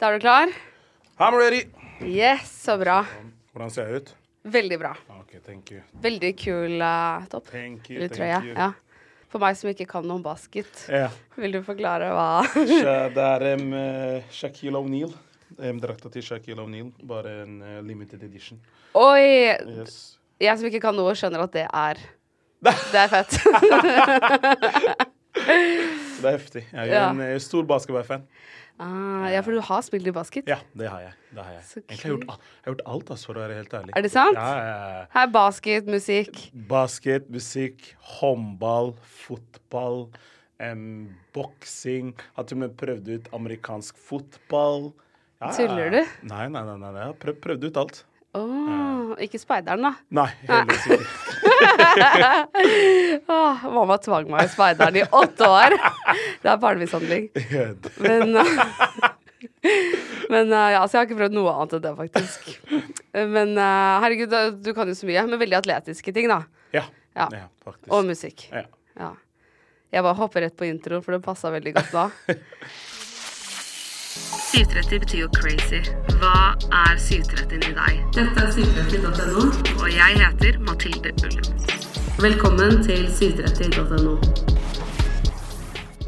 Da er du klar? I'm ready! Yes, så bra. Hvordan ser jeg ut? Veldig bra. OK, thank you. Veldig kul uh, topp. Thank you, Eller thank you. Ja. For meg som ikke kan noe om basket, yeah. vil du forklare hva Det er um, Shaquille O'Neal. Um, drakta til Shaquille O'Neal. Bare en uh, limited edition. Oi! Yes. Jeg som ikke kan noe, skjønner at det er Det er fett. Det er heftig. Jeg er Ja. en stor basketballfan. Ah, ja, for du har spilt i basket? Ja, det har jeg. Det har jeg. Egentlig har jeg gjort, jeg har gjort alt, altså, for å være helt ærlig. Er det sant? Ja, ja. Her er basket, musikk. Basket, musikk, håndball, fotball, um, boksing. Har til og med prøvd ut amerikansk fotball. Tuller du? Nei, nei, nei. nei. Jeg har prøvd, prøvd ut alt. Åh, ikke speideren, da. Nei, heldigvis ikke. Åh, mamma tvang meg i speideren i åtte år. Det er barnemishandling. Men, men eh, ja, så jeg har ikke prøvd noe annet enn det, faktisk. Men eh, herregud, du kan jo så mye. Men veldig atletiske ting, da. Ja. Ja. ja, faktisk. Og musikk. Ja. Ja. Jeg bare hopper rett på introen, for det passa veldig godt da. 730 betyr jo crazy. Hva er 730 i deg? Dette er 730.no, og jeg heter Mathilde Ullum. Velkommen til 730.no.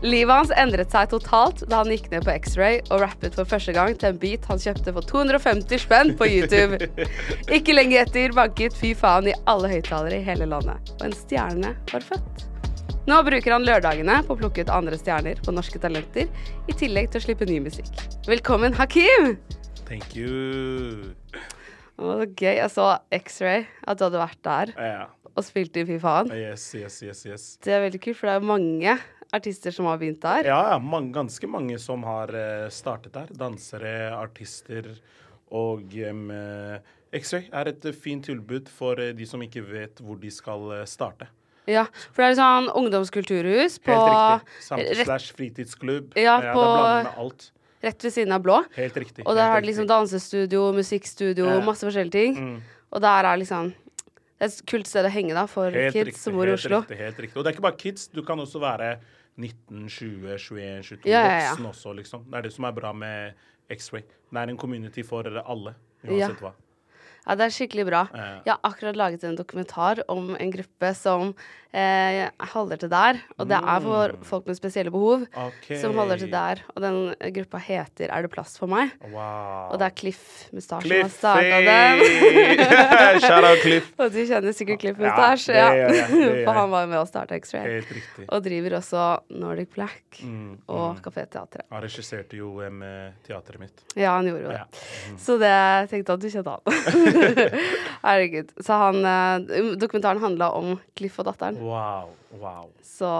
Livet hans endret seg totalt da han gikk ned på X-ray og rappet for første gang til en beat han kjøpte for 250 spenn på YouTube. Ikke lenge etter banket fy faen i alle høyttalere i hele landet, og en stjerne var født. Nå bruker han lørdagene på å plukke ut andre stjerner på Norske Talenter, i tillegg til å slippe ny musikk. Velkommen, Hakim! Thank you. Å, så gøy. Jeg så X-Ray, at du hadde vært der yeah. og spilt i Fy faen. Yes, yes, yes, yes. Det er veldig kult, for det er mange artister som har begynt der. Ja, ja mange, ganske mange som har eh, startet der. Dansere, artister og um, X-Ray er et fint tilbud for eh, de som ikke vet hvor de skal starte. Ja, for det er sånn ungdomskulturhus på Helt riktig. Samt rett, slash fritidsklubb. Ja, er på- med alt. rett ved siden av Blå. Helt riktig. Og der har de liksom dansestudio, musikkstudio, Ja. masse forskjellige ting. Mm. Og der er liksom Det er et kult sted å henge da for Helt kids riktig, som bor i Oslo. Riktig, helt riktig. Og det er ikke bare kids. Du kan også være 19, 20, 21, 22 Ja, ja, ja. voksen også, liksom. Det er det som er bra med X-ray. Det er en community for alle, Ja. uansett hva. Ja, det er skikkelig bra. Ja. Jeg har akkurat laget en dokumentar om en gruppe som eh, holder til der. Og det er for Mm. folk med spesielle behov okay. som holder til der. Og den gruppa heter Er det plass for meg? Wow. Og det er Cliff Mustasje som har starta den. Shout out Cliff. og du kjenner sikkert Cliff Ja, Mustasje? det gjør det gjør. For han var med å starte X-Ray. Og driver også Nordic Black Mm, og Kafé Teatret. Han regisserte jo um, teatret mitt. Ja, han gjorde jo det. Ja. Så det jeg tenkte at du kjente han. Herregud. Så han eh, Dokumentaren handla om Cliff og datteren. Wow. Wow. Så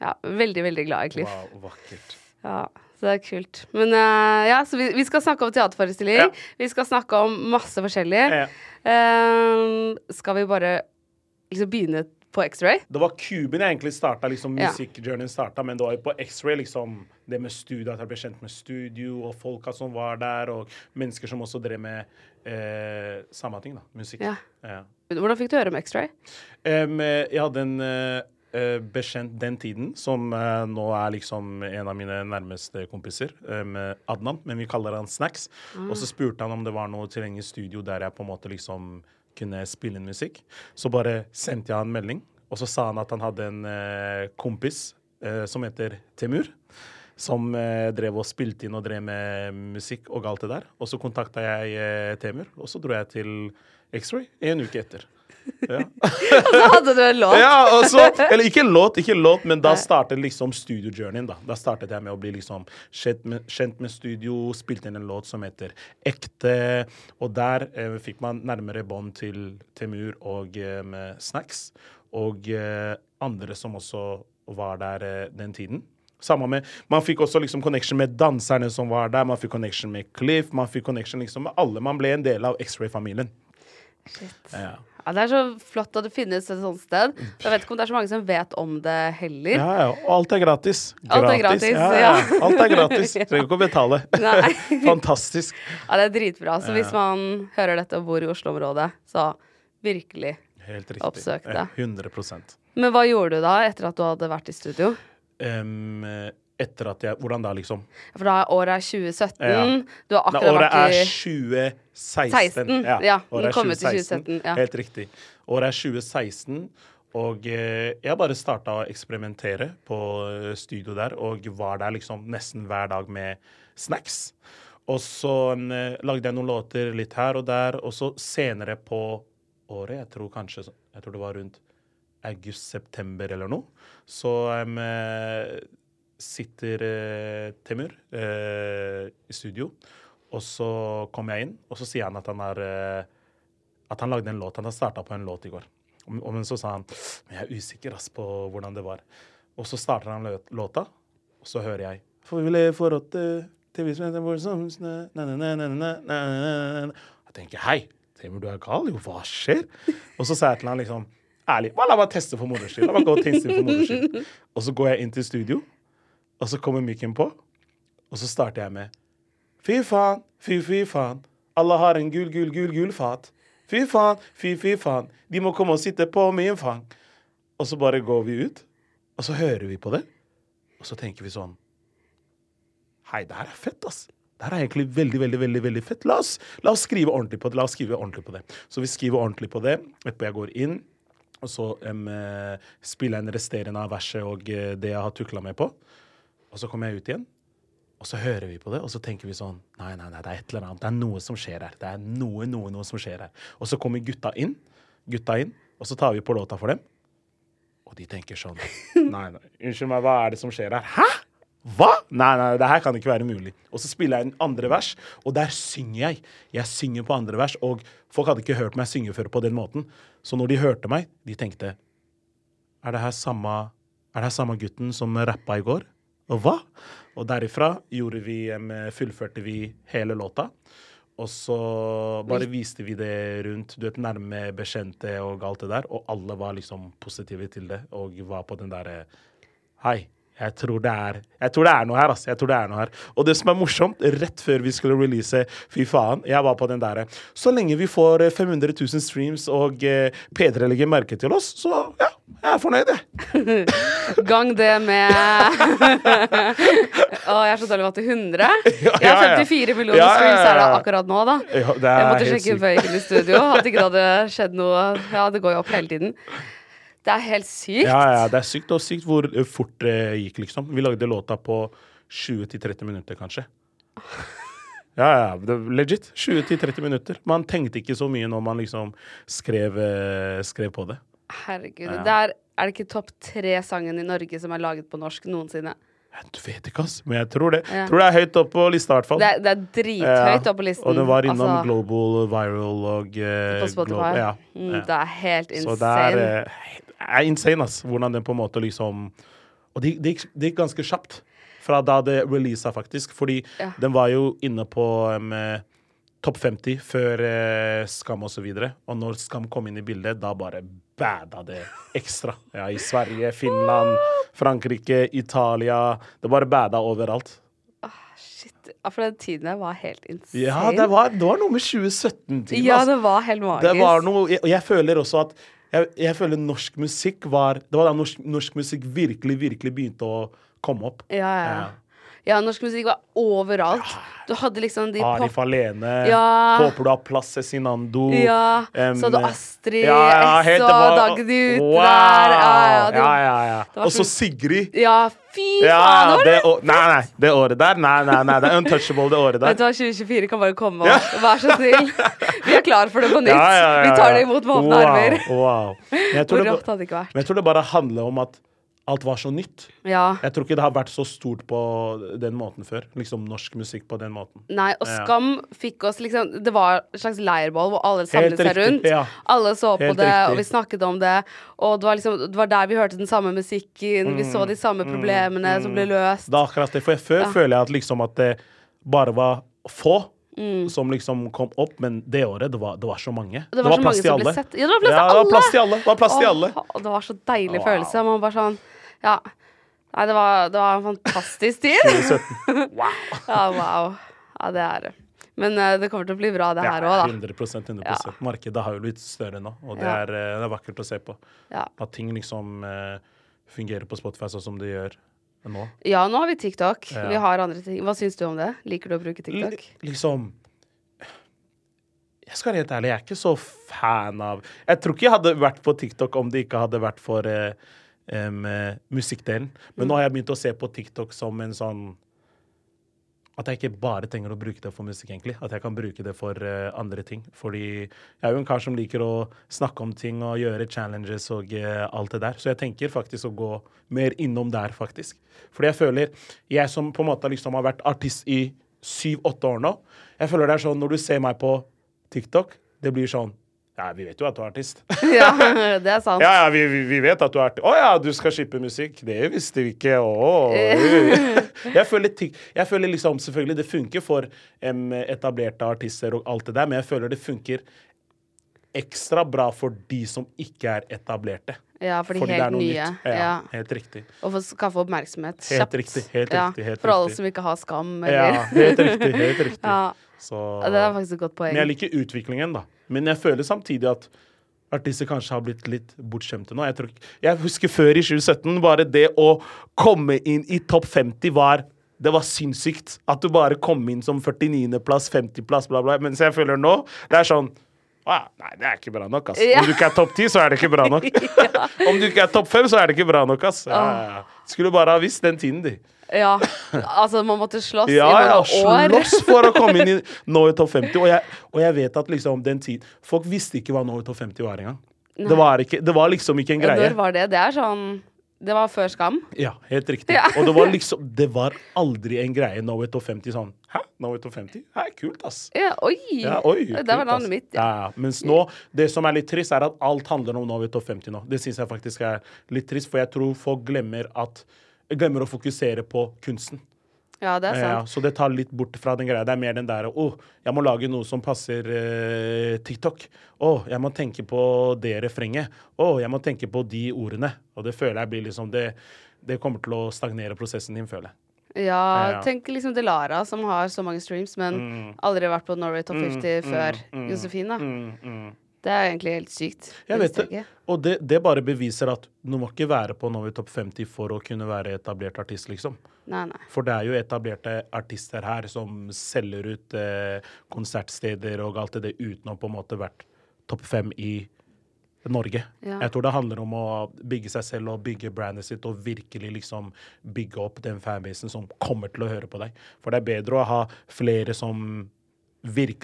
ja, veldig, veldig glad i Cliff. Wow, vakkert. Ja, så det er kult. Men uh, ja, så vi, vi skal snakke om teaterforestilling. Ja. Vi skal snakke om masse forskjellig. Ja. Eh, skal vi bare liksom begynne på X-ray? Det var Cuben jeg egentlig starta, liksom musikkjourneyen starta, men det var jo på X-ray, liksom det med studio, at jeg ble kjent med studio, og folka som var der, og mennesker som også drev med eh, samme ting, da. Musikk. Ja. Ja. Hvordan fikk du høre om X-ray? Eh, jeg hadde en eh, eh, bekjent den tiden, som uh, nå er liksom en av mine nærmeste kompiser, um, Adnan, men vi kaller han Snacks. Og så spurte han om det var noe tilgjengelig studio der jeg på en måte liksom kunne spille inn musikk. Så bare sendte jeg han en melding, og så sa han at han hadde en uh, kompis som heter Temur. Som eh, drev og spilte inn og drev med musikk og alt det der. Og så kontakta jeg eh, Temur, og så dro jeg til X-Ray en uke etter. Ja. Så hadde du en låt. Ja, og så, eller ikke låt, ikke låt, men da startet liksom studiojourneyen. Da Da startet jeg med å bli liksom kjent med, kjent med studio, spilte inn en låt som heter Ekte. Og der eh, fikk man nærmere bånd til Temur og eh, med Snacks. Og eh, andre som også var der eh, den tiden. Samme med, Man fikk også liksom connection med danserne som var der, man fikk connection med Cliff, man fikk connection liksom med alle. Man ble en del av X-Ray-familien. Shit. Ja. Ja, det er så flott at det finnes et sånt sted. Jeg vet ikke om det er så mange som vet om det heller. Ja, ja. Og alt er gratis. Alt er gratis, ja, ja. Alt er gratis. Trenger ikke å betale. Fantastisk. Ja, det er dritbra. Så hvis man hører dette og bor i Oslo-området, så virkelig. Helt riktig. Oppsøk det. Eh, 100 Men hva gjorde du da, etter at du hadde vært i studio? Eh, etter at jeg Hvordan da, liksom? For da året er 2017. Ja. Du har akkurat vært i året er 2016. 16, ja. året Den kom ut i 2017, ja. Helt riktig. Året er 2016, og eh, jeg bare starta å eksperimentere på eh, studio der, og var der liksom nesten hver dag med snacks. Og så lagde jeg noen låter litt her og der, og så senere på året, jeg tror kanskje Jeg tror det var rundt august-september eller noe, så um, sitter uh, Temur uh, i studio. Og så kommer jeg inn, og så sier han at han, er, at han lagde en låt. Han har starta på en låt i går. Men så sa han men jeg er usikker ass, på hvordan det var. Og så starter han låta, og så hører jeg For vi lever for at Jeg tenker hei, Temur, du er gal? Jo, hva skjer? Og så sa jeg til han liksom ærlig la meg teste for moro skyld. La meg gå og teste for moro. Og så går jeg inn til studio, og så kommer mikken på, og så starter jeg med Fy faen, fy, fy faen. Alle har en gul, gul, gul, gul fat. Fy faen, fy, fy faen. De må komme og sitte på min fang. Og så bare går vi ut, og så hører vi på det. Og så tenker vi sånn Hei, det her er fett, ass. Det her er egentlig veldig, veldig, veldig, veldig fett. La oss, la oss skrive ordentlig på det. La oss skrive ordentlig på det. Så vi skriver ordentlig på det. Etterpå jeg går inn, og så um, spiller jeg en resterende av verset og eh, det jeg har tukla med på. Og så kommer jeg ut igjen, og så hører vi på det, og så tenker vi sånn Nei, nei, nei, det er et eller annet. Det er noe som skjer her. Det er noe, noe, noe som skjer her. Og så kommer gutta inn, gutta inn, og så tar vi på låta for dem. Og de tenker sånn Nei, nei, unnskyld meg, hva er det som skjer her? Hæ? Hva? Nei, nei, det her kan ikke være mulig. Og så spiller jeg en andre vers, og der synger jeg. Jeg synger på andre vers, og folk hadde ikke hørt meg synge før på den måten. Så når de hørte meg, de tenkte Er det her samme, det her samme gutten som rappa i går? Og hva? Og derifra vi, fullførte vi hele låta. Og så bare viste vi det rundt, du vet, nærme bekjente og alt det der. Og alle var liksom positive til det og var på den derre Hei, jeg tror, det er, jeg tror det er noe her, altså. Jeg tror det er noe her. Og det som er morsomt, rett før vi skulle release Fy faen, jeg var på den derre Så lenge vi får eh, 500 000 streams og eh, P3 legger merke til oss, så ja, jeg er fornøyd, jeg. Gang det med Å, jeg er så dårlig med til 100. Jeg ja, har 54 millioner Ja, ja, streams er det ja. akkurat nå, da. Ja, det er Jeg måtte sjekke før jeg inn i studio. At ikke det hadde skjedd noe Ja, det går jo opp hele tiden. Det er helt sykt. Ja, ja, det er sykt og sykt hvor fort det gikk, liksom. Vi lagde låta på 20-30 minutter, kanskje. Ja, ja, legit. 20-30 minutter. Man tenkte ikke så mye når man liksom skrev, eh, skrev på det. Herregud. Ja. Det er, er det ikke topp tre-sangen i Norge som er laget på norsk noensinne? Du vet ikke, ass. Men jeg tror det. Ja. Tror det er høyt opp på lista, i hvert fall. Det det er drithøyt oppe på listen. Og den var innom Altså, Global Viral og eh, På Spotify. Glo- ja, Mm, ja. Det er helt insane. Så det er, eh, er insane, ass. Hvordan den på en måte liksom Og det, det, gikk- det gikk ganske kjapt fra da det releasa, faktisk. Fordi Ja. den var jo inne på um, topp 50 før eh, Skam og så videre. Og når Skam kom inn i bildet, da bare bada det ekstra. Ja, I Sverige, Finland, Frankrike, Italia. Det bare bada overalt. Shit. Ja, for den tiden der var helt insane. Ja, det var, det var noe med 2017-tiden. Ja, altså. det var helt magisk. Det var noe, jeg- jeg føler også at jeg, jeg føler norsk musikk var Det var da norsk, norsk musikk virkelig, virkelig begynte å komme opp. Ja, ja. Ja. norsk musikk var overalt. Du hadde liksom de Arif. Alene. Ja. Håper du har plass, Cezinando. Ja, Um, så hadde du Astrid ja, ja, S og Dagny ute wow. der. Ja, ja, ja. Og så Sigrid. ja, fy faen! det nei, nei, det året der. Nei, nei, nei, det er untouchable, det året der. Vet du hva, 2024 kan bare komme og vær så snill. Vi er klar for det på nytt. Vi tar det imot med åpne armer. Wow, wow. Jeg tror Hvor rått hadde det ikke vært? men jeg tror det bare handler om at alt var så nytt. Ja. Jeg tror ikke det har vært så stort på den måten før. Liksom norsk musikk på den måten. Nei, og Ja. Skam fikk oss liksom Det var en slags leirbål hvor alle samlet seg rundt. ja. Alle så på Helt det, riktig. og vi snakket om det. Og det var liksom Det var der vi hørte den samme musikken. Vi så de samme problemene som ble løst. Mm, Det er akkurat det. For jeg, før Ja. føler jeg at liksom at det bare var få Mm. som liksom kom opp, men det året, det var, det var så mange. Det var. Ja, det var plass Ja, til det var alle! plass til alle. Det var plass til alle. Det var så deilig Wow. følelse. Man bare sånn Ja. Nei, det var, det var en fantastisk tid. 2017. Wow. ja, wow. Ja, det er det. Men uh, det kommer til å bli bra, det Ja, her òg, da. 100 100% Ja. Markedet har jo blitt større nå, og det, Ja. er, eh, det er vakkert å se på. Ja. At ting liksom uh, fungerer på Spotify sånn som det gjør. nå. Ja, nå har vi TikTok. Vi har andre ting. Hva syns du om det? Liker du å bruke TikTok? L Liksom Jeg skal være helt ærlig, jeg er ikke så fan av Jeg tror ikke jeg hadde vært på TikTok om det ikke hadde vært for eh, eh, musikkdelen. Men nå har jeg begynt å se på TikTok som en sånn At jeg ikke bare trenger å bruke det for musikk, egentlig. At jeg kan bruke det for uh, andre ting. Fordi jeg er jo en kar som liker å snakke om ting og gjøre challenges og uh, alt det der. Så jeg tenker faktisk å gå mer innom der, faktisk. Fordi jeg føler Jeg som på en måte liksom har vært artist i syv-åtte år nå, jeg føler det er sånn når du ser meg på TikTok, det blir sånn Ja, vi vet jo at du er artist. Ja, det er sant. Ja, ja, vi, vi, vet at du er artist. Å ja, du skal shippe musikk. Det visste vi ikke. Å. Jeg føler, jeg føler liksom Selvfølgelig, det funker for um, etablerte artister og alt det der, men jeg føler det funker ekstra bra for de som ikke er etablerte. Ja, for de Fordi helt nye. Ja, Ja. Helt riktig. Og for å skaffe oppmerksomhet Helt riktig, helt ja, riktig, For alle som ikke har skam, Ja, helt riktig. Helt riktig. Ja, Så, det er faktisk et godt poeng. men jeg liker utviklingen, da. Men jeg føler samtidig at artister kanskje har blitt litt bortskjemte nå. Jeg, tror, jeg husker før i 2017, bare det å komme inn i topp 50 var det var sinnssykt. At du bare kom inn som 49.-plass, 50.-plass, bla, bla. Mens jeg føler nå, det er sånn «Ah, Nei, det er ikke bra nok, ass. Ja. Om du ikke er topp 10, så er det ikke bra nok. Om du ikke er topp 5, så er det ikke bra nok, ass. Ja, ja, ja. Skulle bare ha visst den tiden, de. Ja, altså man måtte slåss Ja, i noen år. slåss for å komme inn i Norway Top 50. Og jeg, og jeg vet at liksom den tid Folk visste ikke hva Norway Top 50 var engang. Det var, ikke, det var liksom ikke en greie. Når var det? Det er sånn Det var før Skam. Ja, helt riktig. Ja. Og det var liksom Det var aldri en greie Norway Top 50 sånn Hæ? Norway Top 50? Hæ, kult, ass. Ja, oi! Ja, oi, det var navnet mitt. Ja. Ja. ja. Mens nå, det som er litt trist, er at alt handler om Norway Top 50 nå. Det syns jeg faktisk er litt trist, for jeg tror folk glemmer at Glemmer å fokusere på kunsten. ja, det er Ja, sant. så det tar litt bort fra den greia. Det er mer den der Å, jeg må lage noe som passer eh, TikTok. Å, jeg må tenke på det refrenget. Å, jeg må tenke på de ordene. Og det føler jeg blir liksom Det, det kommer til å stagnere prosessen din, føler jeg. Ja, Ja. tenk liksom Delara, som har så mange streams, men aldri vært på Norway Top 50 før Josefin, da. Mm, mm. Det er egentlig helt sykt. Jeg vet det. Og det, det bare beviser at du må ikke være på Novi Topp 50 for å kunne være etablert artist, liksom. Nei, nei. For det er jo etablerte artister her som selger ut eh, konsertsteder og alt det uten å på en måte vært topp fem i Norge. Ja. Jeg tror det handler om å bygge seg selv og bygge brandet sitt og virkelig liksom bygge opp den fanbasen som kommer til å høre på deg. For det er bedre å ha flere som virkelig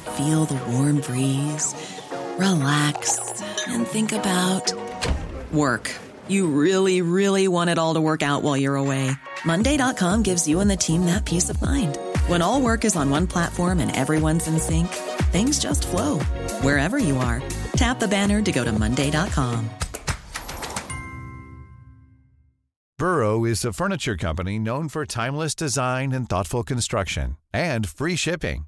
feel the warm breeze, relax, and think about work. You really, really want it all to work out while you're away. Monday.com gives you and the team that peace of mind. When all work is on one platform and everyone's in sync, things just flow wherever you are. Tap the banner to go to Monday.com. Burrow is a furniture company known for timeless design and thoughtful construction and free shipping,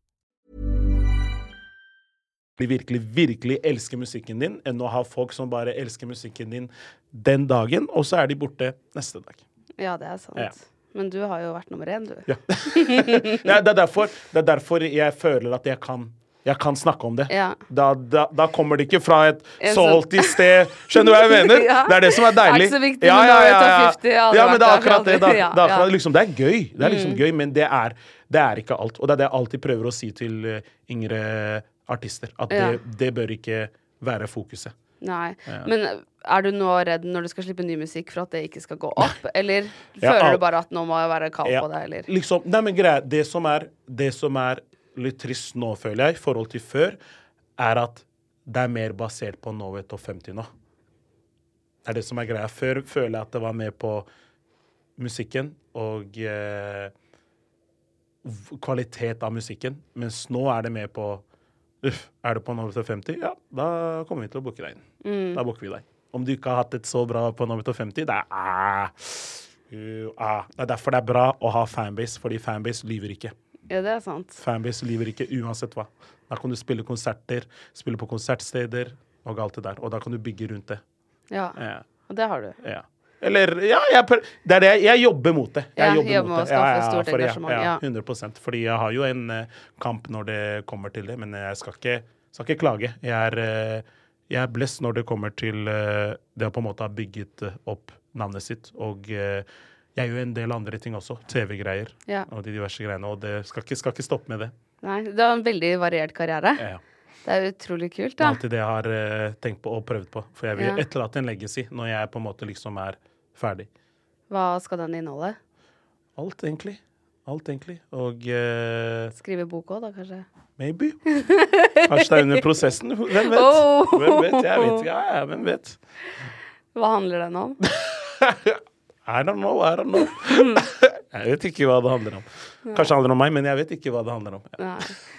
Virkelig, virkelig elsker musikken din, enn å ha folk som bare elsker musikken din den dagen, og så er de borte neste dag. Ja, det er sant. Ja. Men du har jo vært nummer én, du. Ja. Ja, det, er derfor, det er derfor jeg føler at jeg kan, jeg kan snakke om det. Ja. Da, da, da kommer det ikke fra et salty sted. Skjønner du hva jeg mener? Ja. Det er det som er deilig. Det er ikke så viktig, ja, ja, ja, ja. 50, ja, men det er akkurat det. Da. Det, er. Mm. liksom, det er gøy, det er liksom gøy, men det er, det er ikke alt. Og det er det jeg alltid prøver å si til eh, yngre artister. At Ja. det, det bør ikke være fokuset. Nei. Men er du nå redd når du skal slippe ny musikk for at det ikke skal gå opp? Eller føler ja, du bare at nå må jeg være kald Ja, på det, eller? Liksom, nei, men greia, det som, er, det som er litt trist nå, føler jeg, i forhold til før, er at det er mer basert på Know It og 50 nå. Det er det som er greia. Før føler jeg at det var mer på musikken og eh, kvalitet av musikken, mens nå er det mer på Uff, er du på It og 50? Ja, da kommer vi til å booke deg inn. Da booker vi deg. Om du ikke har hatt et så bra på It og 50, det er uh, uh. Det er derfor det er bra å ha fanbase, fordi fanbase lyver ikke. Ja, det er sant. Fanbase lyver ikke uansett hva. Da kan du spille konserter, spille på konsertsteder og alt det der. Og da kan du bygge rundt det. Ja. Ja. Og det har du. ja. Eller Ja, jeg, det er det. Jeg jobber mot det. Jeg Ja, jobber jobber mot det. Ja, det. stort engasjement, Ja, ja. 100% Fordi jeg har jo en eh, kamp når det kommer til det, men jeg skal ikke, skal ikke klage. Jeg er, eh, jeg er blessed når det kommer til eh, det å på en måte ha bygget opp navnet sitt. Og jeg gjør en del andre ting også. TV-greier Ja. og de diverse greiene. Og det skal ikke, skal ikke stoppe med det. Nei, du har en veldig variert karriere. Ja. Det er utrolig kult, Det er alltid det jeg har uh, tenkt på og prøvd på. For jeg vil Ja. etterlate en legacy når jeg på en måte liksom er ferdig. Hva skal den inneholde? Alt, egentlig. Alt, egentlig. Og uh, Skrive bok òg, da, kanskje? maybe. Kanskje det er under prosessen. Hvem vet? Oh! Hvem vet? Jeg vet. Ja, ja, hvem vet? Hva handler den om? I don't know, I don't know. Jeg vet ikke hva det handler om. Kanskje det handler om meg, men jeg vet ikke hva det handler om. Ja.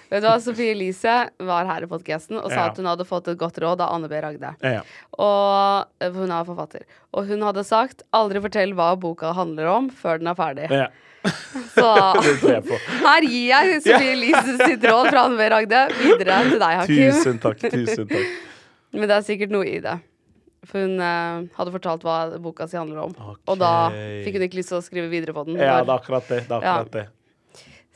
Vet du hva, Sofie Elise var her i podkasten og sa Ja. at hun hadde fått et godt råd av Anne B. Ragde. Ja. Og hun er forfatter. Og hun hadde sagt 'aldri fortell hva boka handler om før den er ferdig'. Ja. Så her gir jeg Sofie Elise sitt råd fra Anne B. Ragde videre til deg, Hakim. Tusen takk. Tusen takk. Men det er sikkert noe i det. For hun eh, hadde fortalt hva boka si handler om. Og da fikk hun ikke lyst til å skrive videre på den. Ja, det er akkurat det. det, er akkurat det.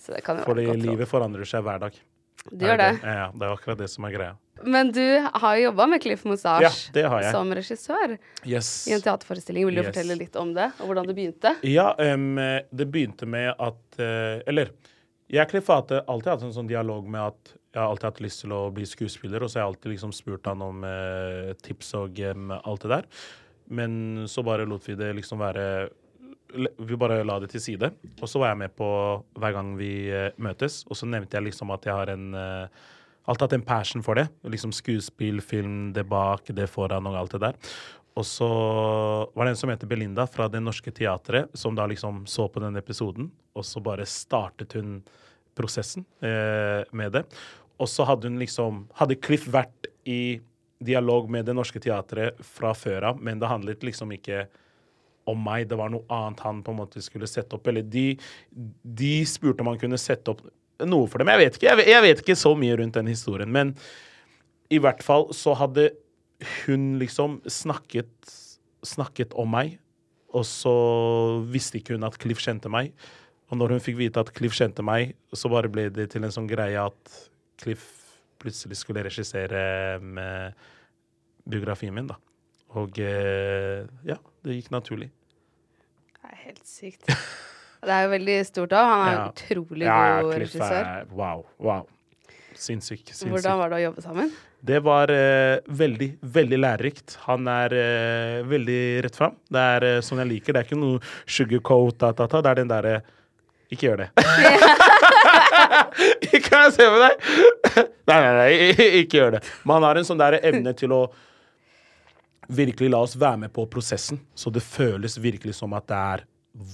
Så det kan jo Fordi være et godt råd. livet forandrer seg hver dag. Du gjør det. Ja, det er akkurat det som er greia. Men du har jo jobba med Cliff Moustache Ja, det har jeg. som regissør Yes. i en teaterforestilling. Vil du Yes. fortelle litt om det, og hvordan det begynte? Ja, em, det begynte med at eh, Eller jeg og Cliff har alltid alltid hatt en sånn dialog med at jeg har alltid hatt lyst til å bli skuespiller, og så har jeg alltid liksom spurt han om eh, tips og em, alt det der. Men så bare lot vi det liksom være Vi bare la det til side. Og så var jeg med på hver gang vi eh, møtes, og så nevnte jeg liksom at jeg har en eh, alltid hatt en passion for det. Liksom skuespill, film, det bak, det foran og alt det der. Og så var det en som heter Belinda fra Det Norske Teatret, som da liksom så på den episoden, og så bare startet hun prosessen eh, med det. Og så hadde hun liksom Hadde Cliff vært i dialog med Det Norske Teatret fra før av, men det handlet liksom ikke om meg. Det var noe annet han på en måte skulle sette opp. Eller de, de spurte om han kunne sette opp noe for dem. Jeg vet ikke, jeg vet, jeg vet ikke så mye rundt den historien, men i hvert fall så hadde hun liksom snakket, snakket om meg, og så visste ikke hun at Cliff kjente meg. Og når hun fikk vite at Cliff kjente meg, så bare ble det til en sånn greie at Cliff plutselig skulle regissere med biografien min, da. Og eh, ja, det gikk naturlig. Det er helt sykt. Det er jo veldig stort òg. Han er Ja. utrolig Ja, god Cliff regissør. er- Wow. wow. Sinnssyk. sinnssyk. Hvordan var det å jobbe sammen? Det var uh, veldig, veldig lærerikt. Han er uh, veldig rett fram. Det er sånn jeg liker. Det er ikke noe sugarcoat, da, da, da. Det er den derre Ikke gjør det. kan jeg se på deg! nei, nei, nei, ikke gjør det. Men han har en sånn der evne til å virkelig la oss være med på prosessen. Så det føles virkelig som at det er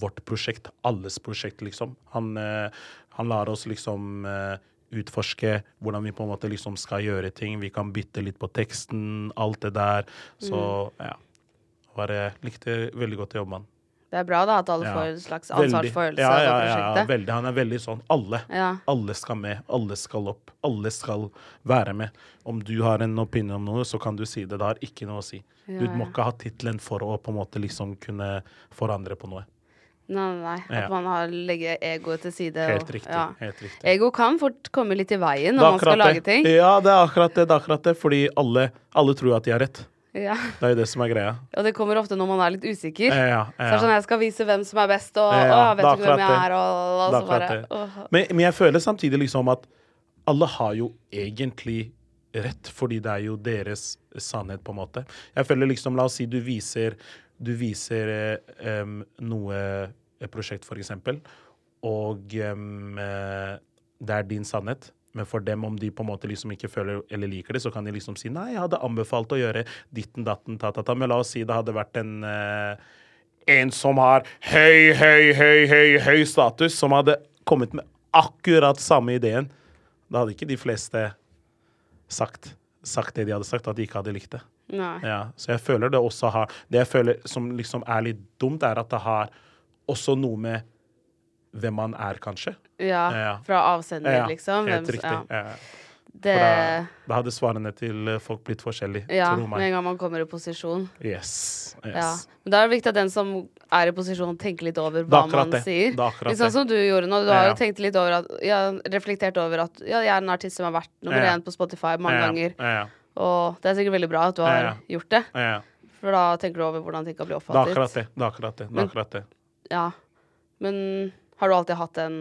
vårt prosjekt. Alles prosjekt, liksom. Han, eh, han lar oss liksom eh, utforske hvordan vi på en måte liksom skal gjøre ting. Vi kan bytte litt på teksten, alt det der. Så ja. Bare likte veldig godt å jobbe med han. Det er bra da at alle Ja. får en slags ansvarsfølelse ja, ja, ja, ja, veldig. Han er veldig sånn alle. Alle skal med. Alle skal opp. Alle skal være med. Om du har en opinion om noe, så kan du si det. Det har ikke noe å si. Du må ikke ha tittelen for å på en måte liksom kunne forandre på noe. Nei, nei, nei. At man har legger egoet til side. Helt og- riktig. Helt riktig. Ego kan fort komme litt i veien når man skal lage ting. Ja, det er akkurat det. det, er akkurat det fordi alle, alle tror at de har rett. Ja. Det er jo det som er greia. Og det kommer ofte når man er litt usikker. Ja, ja, Så er sånn jeg skal vise hvem som er best, og Ja, å, vet ikke hvem jeg er, og, og så bare Men, men jeg føler samtidig liksom at alle har jo egentlig rett, fordi det er jo deres sannhet, på en måte. Jeg føler liksom, la oss si du viser, du viser um, noe, et prosjekt, for eksempel, og eh, det er din sannhet. Men for dem, om de på en måte liksom ikke føler eller liker det, så kan de liksom si nei, jeg hadde anbefalt å gjøre ditten, datten, ta, ta, ta. Men la oss si det hadde vært en eh, en som har høy, høy, høy, høy, høy status, som hadde kommet med akkurat samme ideen. Da hadde ikke de fleste sagt, sagt det de hadde sagt, at de ikke hadde likt det. Nei. Ja, så jeg føler det også har Det jeg føler som liksom er litt dumt, er at det har også noe med hvem man er, kanskje. Ja, Ja. fra avsender, Ja, liksom. Helt Hvem- riktig. Ja. Ja. Det, da, da hadde svarene til eh, folk blitt forskjellige. ja, med en gang man kommer i posisjon. Yes. yes. Ja. Men da er det viktig at den som er i posisjon, tenker litt over Det er hva man det. sier. Det er Litt sånn som du gjorde nå. Du har Ja. jo tenkt litt over at ja, reflektert over at ja, jeg er en artist som har vært nummer Ja. én på Spotify mange ja, ganger. Ja, Og det er sikkert veldig bra at du har Ja. gjort det. ja, ja. For da tenker du over hvordan ting kan bli Det er akkurat oppfattet. det. Det er akkurat det. det, er Men- akkurat det. Ja. Men har du alltid hatt en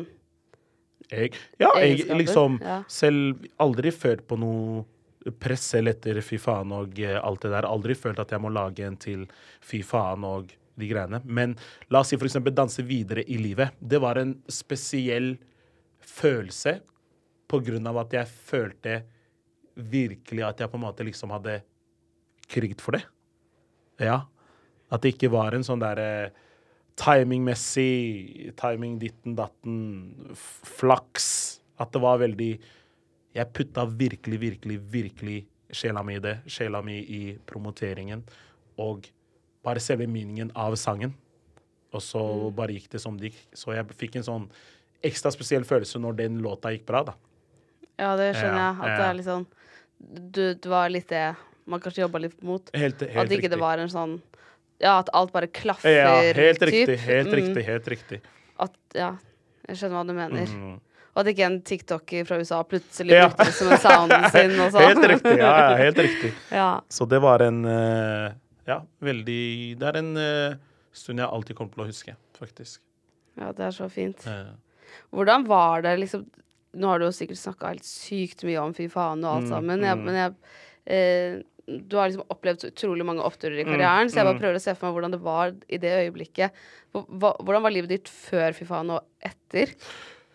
Jeg, ja, jeg liksom ja. selv aldri følt på noe press selv etter fy faen og eh, alt det der. Aldri følt at jeg må lage en til fy faen og de greiene. Men la oss si eksempel danse videre i livet. Det var en spesiell følelse på grunn av at jeg følte virkelig at jeg på en måte liksom hadde kriget for det. Ja. At det ikke var en sånn derre timingmessig, timing ditten datten, flaks. At det var veldig Jeg putta virkelig, virkelig, virkelig sjela mi i det. Sjela mi i promoteringen. Og bare selve meningen av sangen. Og så bare gikk det som det gikk. Så jeg fikk en sånn ekstra spesiell følelse når den låta gikk bra, da. Ja, det skjønner jeg. At det er litt sånn du, du var litt det man kanskje jobba litt mot. Helt, helt At ikke riktig. det var en sånn Ja, at alt bare klaffer. Ja, helt typ. riktig. Helt Mm. riktig. Helt riktig. At, ja, jeg skjønner hva du mener. Mm. Og at ikke en tiktoker fra USA plutselig Ja. brukte det som en sounden sin og sånn. Helt riktig. Ja, ja, helt riktig. Ja. Så det var en eh, Ja, veldig Det er en eh, stund jeg alltid kommer til å huske, faktisk. ja, det er så fint. Hvordan var det liksom Nå har du jo sikkert snakka helt sykt mye om fy faen og alt Mm, sammen, jeg, mm. men jeg eh, Du har liksom opplevd så utrolig mange oppturer i Mm, karrieren, så jeg bare prøver å se for meg hvordan det var i det øyeblikket. Hvordan var livet ditt før fy faen og etter?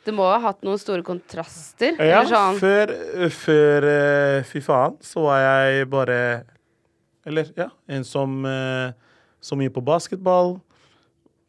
Det må ha hatt noen store kontraster? ja, sånn før, før eh, Fy faen, så var jeg bare Eller, ja, en som uh, så mye på basketball.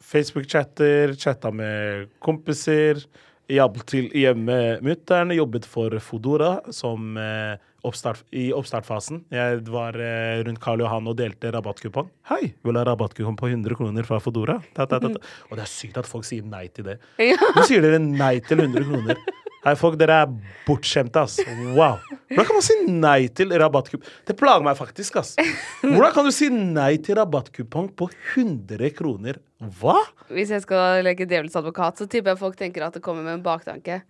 Facebook-chatter, chatta med kompiser. Hjalp til hjemme mutter'n, jobbet for Fodora som eh, oppstart, i oppstartfasen. Jeg var eh, rundt Karl Johan og delte rabattkupong. Hei, vil du ha rabattkupong på 100 kroner fra Fodora? Ta, ta, ta, ta. Og det er sykt at folk sier nei til det. Nå sier dere nei til 100 kroner. Hei, folk, dere er bortskjemte, ass. Wow. Hvordan kan man si nei til rabattkupong? Det plager meg faktisk, ass. Hvordan kan du si nei til rabattkupong på 100 kroner? Hva? Hvis jeg skal leke djevelens advokat, så tipper jeg folk tenker at det kommer med en baktanke.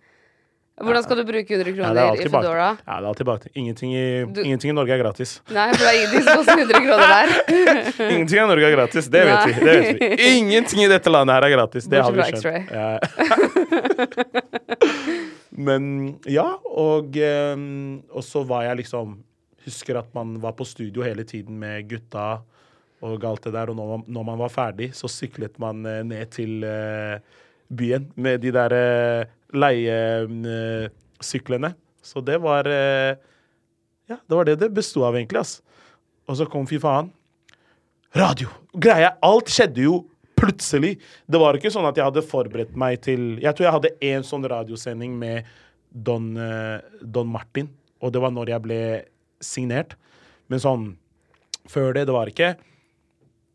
Hvordan skal du bruke 100 Ja, er kroner i alltid. Foodora? Ja, det er alltid bakt. Ingenting i, Du- ingenting i Norge er gratis. Nei, for det er ingenting som koster 100 kroner der. Ingenting i Norge er gratis. Det vet vi. det vet vi. Ingenting i dette landet her er gratis. Det har vi skjønt. Ja. Men ja, og, eh, og så var jeg liksom Husker at man var på studio hele tiden med gutta og alt det der. Og når man, når man var ferdig, så syklet man eh, ned til eh, byen med de der eh, leiesyklene. Så det var eh, Ja, det var det det besto av, egentlig. ass. Og så kom fy faen. Radio! Greia, alt skjedde jo plutselig. Det var ikke sånn at jeg hadde forberedt meg til Jeg tror jeg hadde én sånn radiosending med Don, eh, Don Martin, og det var når jeg ble signert. Men sånn før det, det var ikke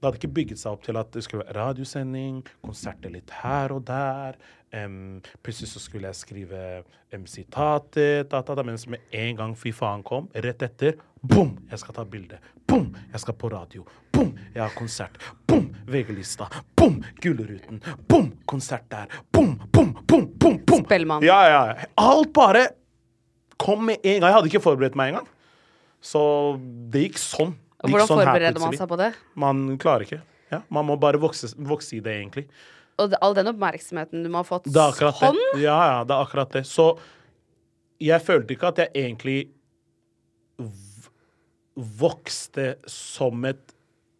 Det hadde ikke bygget seg opp til at det skulle være radiosending, konserter litt her og der. Um, plutselig så skulle jeg skrive um, sitater, mens med en gang fy faen kom, rett etter, bom, jeg skal ta bilde. Bom, jeg skal på radio. Bom, jeg har konsert. Bom, VG-lista. Bom, Gullruten. Bom, konsert der. Bom, bom, bom, bom, bom. Spellemann. Ja, ja. Alt bare kom med en gang. Jeg hadde ikke forberedt meg engang. Så det gikk sånn. Og hvordan sånn forbereder man seg på det? Man klarer ikke. Ja, man må bare vokse, vokse i det, egentlig. Og all den oppmerksomheten du må ha fått sånn? Ja, ja, det er akkurat det. Så jeg følte ikke at jeg egentlig vokste som et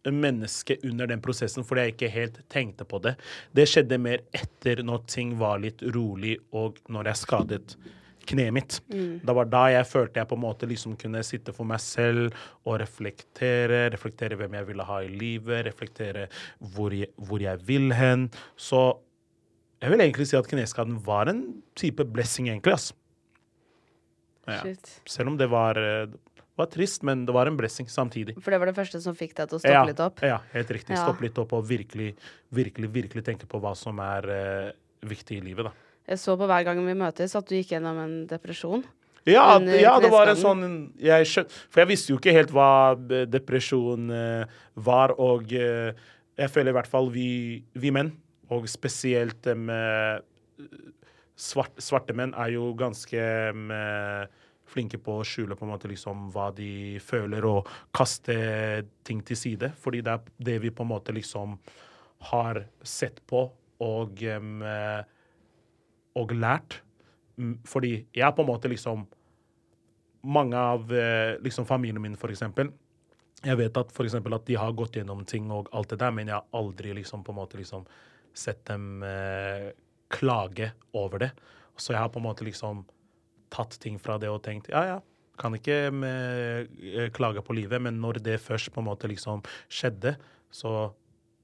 menneske under den prosessen, fordi jeg ikke helt tenkte på det. Det skjedde mer etter når ting var litt rolig, og når jeg skadet kneet mitt. Det var da jeg følte jeg på en måte liksom kunne sitte for meg selv og reflektere. Reflektere hvem jeg ville ha i livet, reflektere hvor jeg, hvor jeg vil hen. Så jeg vil egentlig si at kneskaden var en type blessing, egentlig. ass. Ja. Selv om det var, var trist, men det var en blessing samtidig. For det var det første som fikk deg til å stoppe ja, litt opp? Ja, helt riktig. Ja. Stoppe litt opp og virkelig, virkelig, virkelig tenke på hva som er uh, viktig i livet, da. Jeg så på hver gang vi møtes at du gikk gjennom en depresjon. Ja, ja det var en sånn jeg skjøn, For jeg visste jo ikke helt hva eh, depresjon eh, var, og eh, jeg føler i hvert fall vi, vi menn, og spesielt med svart, svarte menn, er jo ganske med, flinke på å skjule på en måte liksom hva de føler, og kaste ting til side. Fordi det er det vi på en måte liksom har sett på og, eh, og lært. Mm, Fordi jeg på en måte liksom Mange av eh, liksom familien min, for eksempel. Jeg vet at for eksempel at de har gått gjennom ting og alt det der, men jeg har aldri liksom på en måte liksom sett dem eh, klage over det. Så jeg har på en måte liksom tatt ting fra det og tenkt ja, ja, kan ikke med, eh, klage på livet, men når det først på en måte liksom skjedde, så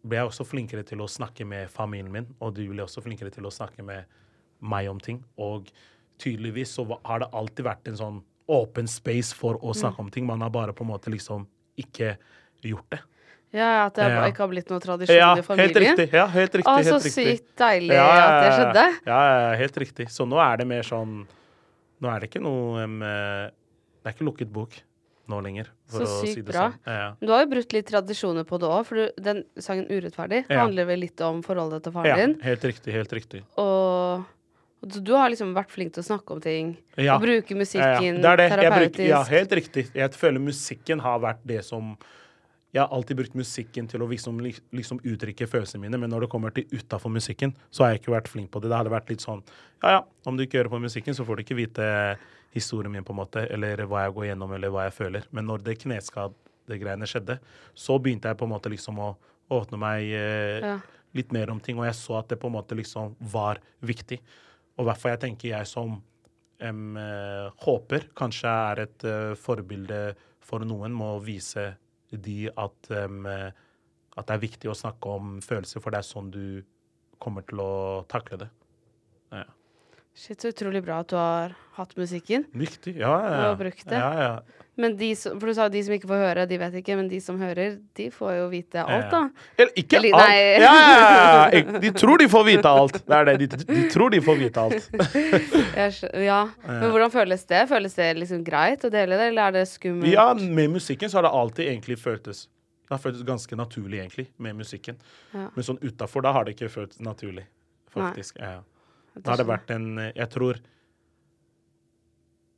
ble jeg også flinkere til å snakke med familien min, og du ble også flinkere til å snakke med meg om ting. Og tydeligvis så har det alltid vært en sånn åpen space for å snakke om ting. Man har bare på en måte liksom ikke gjort det. Ja, At det Ja. ikke har blitt noe tradisjon Ja, i helt riktig. Ja, helt riktig. Å, så sykt deilig Ja, ja, at det skjedde. Ja, ja, helt riktig. Så nå er det mer sånn Nå er det ikke noe em, eh, Det er ikke lukket bok nå lenger, Så å si bra. sånn. Ja, ja. Du har jo brutt litt tradisjoner på det òg, for du, den sangen 'Urettferdig' Ja. handler vel litt om forholdet til ja, faren din. helt riktig. Helt riktig. Og, du, har liksom vært flink til å snakke om ting. Ja. Og bruke musikken ja. Det er det. Terapeutisk. bruker, ja, helt riktig. Jeg føler musikken har vært det som Jeg har alltid brukt musikken til å liksom, liksom uttrykke følelsene mine, men når det kommer til utafor musikken, så har jeg ikke vært flink på det. Det hadde vært litt sånn Ja, ja, om du ikke hører på musikken, så får du ikke vite historien min, på en måte, eller hva jeg går gjennom, eller hva jeg føler. Men når det kneskadegreiene skjedde, så begynte jeg på en måte liksom å åpne meg eh, Ja. litt mer om ting, og jeg så at det på en måte liksom var viktig. Og fall jeg tenker jeg som eh, håper kanskje er et uh, forbilde for noen, må vise de at, eh, at det er viktig å snakke om følelser, for det er sånn du kommer til å takle det. Ja. Shit, så utrolig bra at du har hatt musikken. Viktig, ja, ja. Ja. Og brukt det. Ja, ja. Men de som, for du sa de som ikke får høre, de vet ikke. Men de som hører, de får jo vite alt, da. Eller ikke Eller- alt. Ja, ja, ja, ja. De tror de får vite alt. Det er det. De, de tror de får vite alt. Ja. Men hvordan føles det? Føles det liksom greit å dele det, eller er det skummelt? Ja, med musikken så har det alltid egentlig føltes Det har føltes ganske naturlig, egentlig, med musikken. Ja. Men sånn utafor, da har det ikke føltes naturlig, faktisk. Nei. Ja. Da har det vært en Jeg tror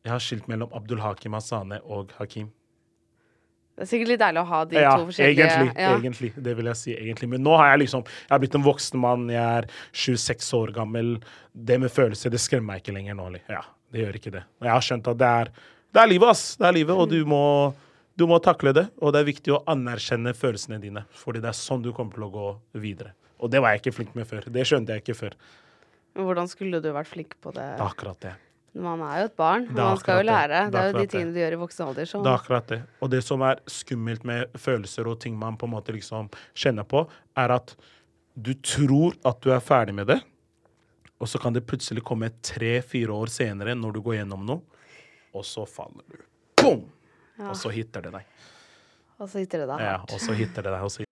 Jeg har skilt mellom Abdul Hakim Asane og Hakim. Det er sikkert litt deilig å ha de ja, to forskjellige egentlig, ja. egentlig. Det vil jeg si, egentlig. Men nå har jeg liksom Jeg har blitt en voksen mann, jeg er 26 år gammel. Det med følelser, det skremmer meg ikke lenger nå. Ja, det gjør ikke det. Og jeg har skjønt at det er Det er livet, ass. Det er livet, og du må du må takle det, og det er viktig å anerkjenne følelsene dine. Fordi det er sånn du kommer til å gå videre. Og det var jeg ikke flink med før. Det skjønte jeg ikke før. Men hvordan skulle du vært flink på det? Akkurat det. Man er jo et barn, og man skal jo lære. Det Det er jo de tingene du gjør i voksen alder. Det er akkurat det. Og det som er skummelt med følelser og ting man på en måte liksom kjenner på, er at du tror at du er ferdig med det, og så kan det plutselig komme tre-fire år senere når du går gjennom noe, og så faller du. Boom! Og så hitter det deg. Og så hitter det deg Ja, og så hitter det deg.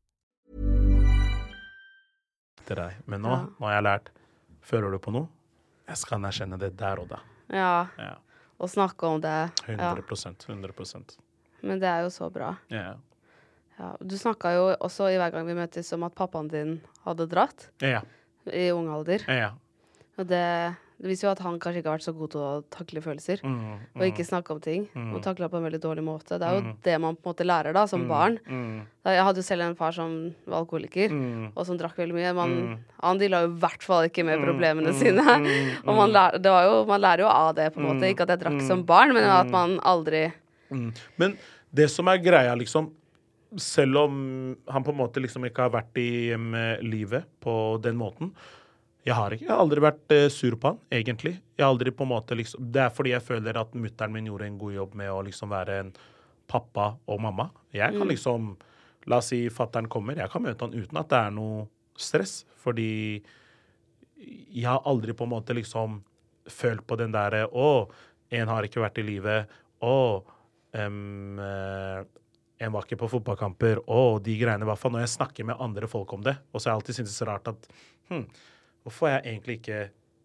Til deg. Men nå, Ja. nå har jeg lært Føler du på noe? Jeg skal anerkjenne det der og da. Ja, Ja. og snakke om det. 100% 100% Men det er jo så bra. Ja. Ja. Du snakka jo også i hver gang vi møtes om at pappaen din hadde dratt Ja. i ung alder. Ja. Og det, det viser jo at han kanskje ikke har vært så god til å takle følelser. Mm, Og ikke snakke om ting. Og takle på en veldig dårlig måte. Det er jo det man på en måte lærer da, som barn. mm, Da- Jeg hadde jo selv en far som var alkoholiker, mm, og som drakk veldig mye. Man, Mm. Han deala jo i hvert fall ikke med problemene mm, sine. mm, Og man, lær, det var jo, man lærer jo av det, på en måte. Ikke at jeg drakk som barn, men at man aldri mm. Men det som er greia, liksom Selv om han på en måte liksom ikke har vært i um, livet på den måten jeg har, ikke, jeg har aldri vært eh, sur på han, egentlig. Jeg har aldri på en måte liksom, Det er fordi jeg føler at mutter'n min gjorde en god jobb med å liksom være en pappa og mamma. Jeg kan liksom La oss si fatter'n kommer, jeg kan møte han uten at det er noe stress. Fordi jeg har aldri på en måte liksom følt på den derre Å, en har ikke vært i livet. Å, eh, en var ikke på fotballkamper. Å, de greiene. I hvert fall når jeg snakker med andre folk om det. Og så har jeg alltid syntes det er rart at hm, hvorfor har jeg egentlig ikke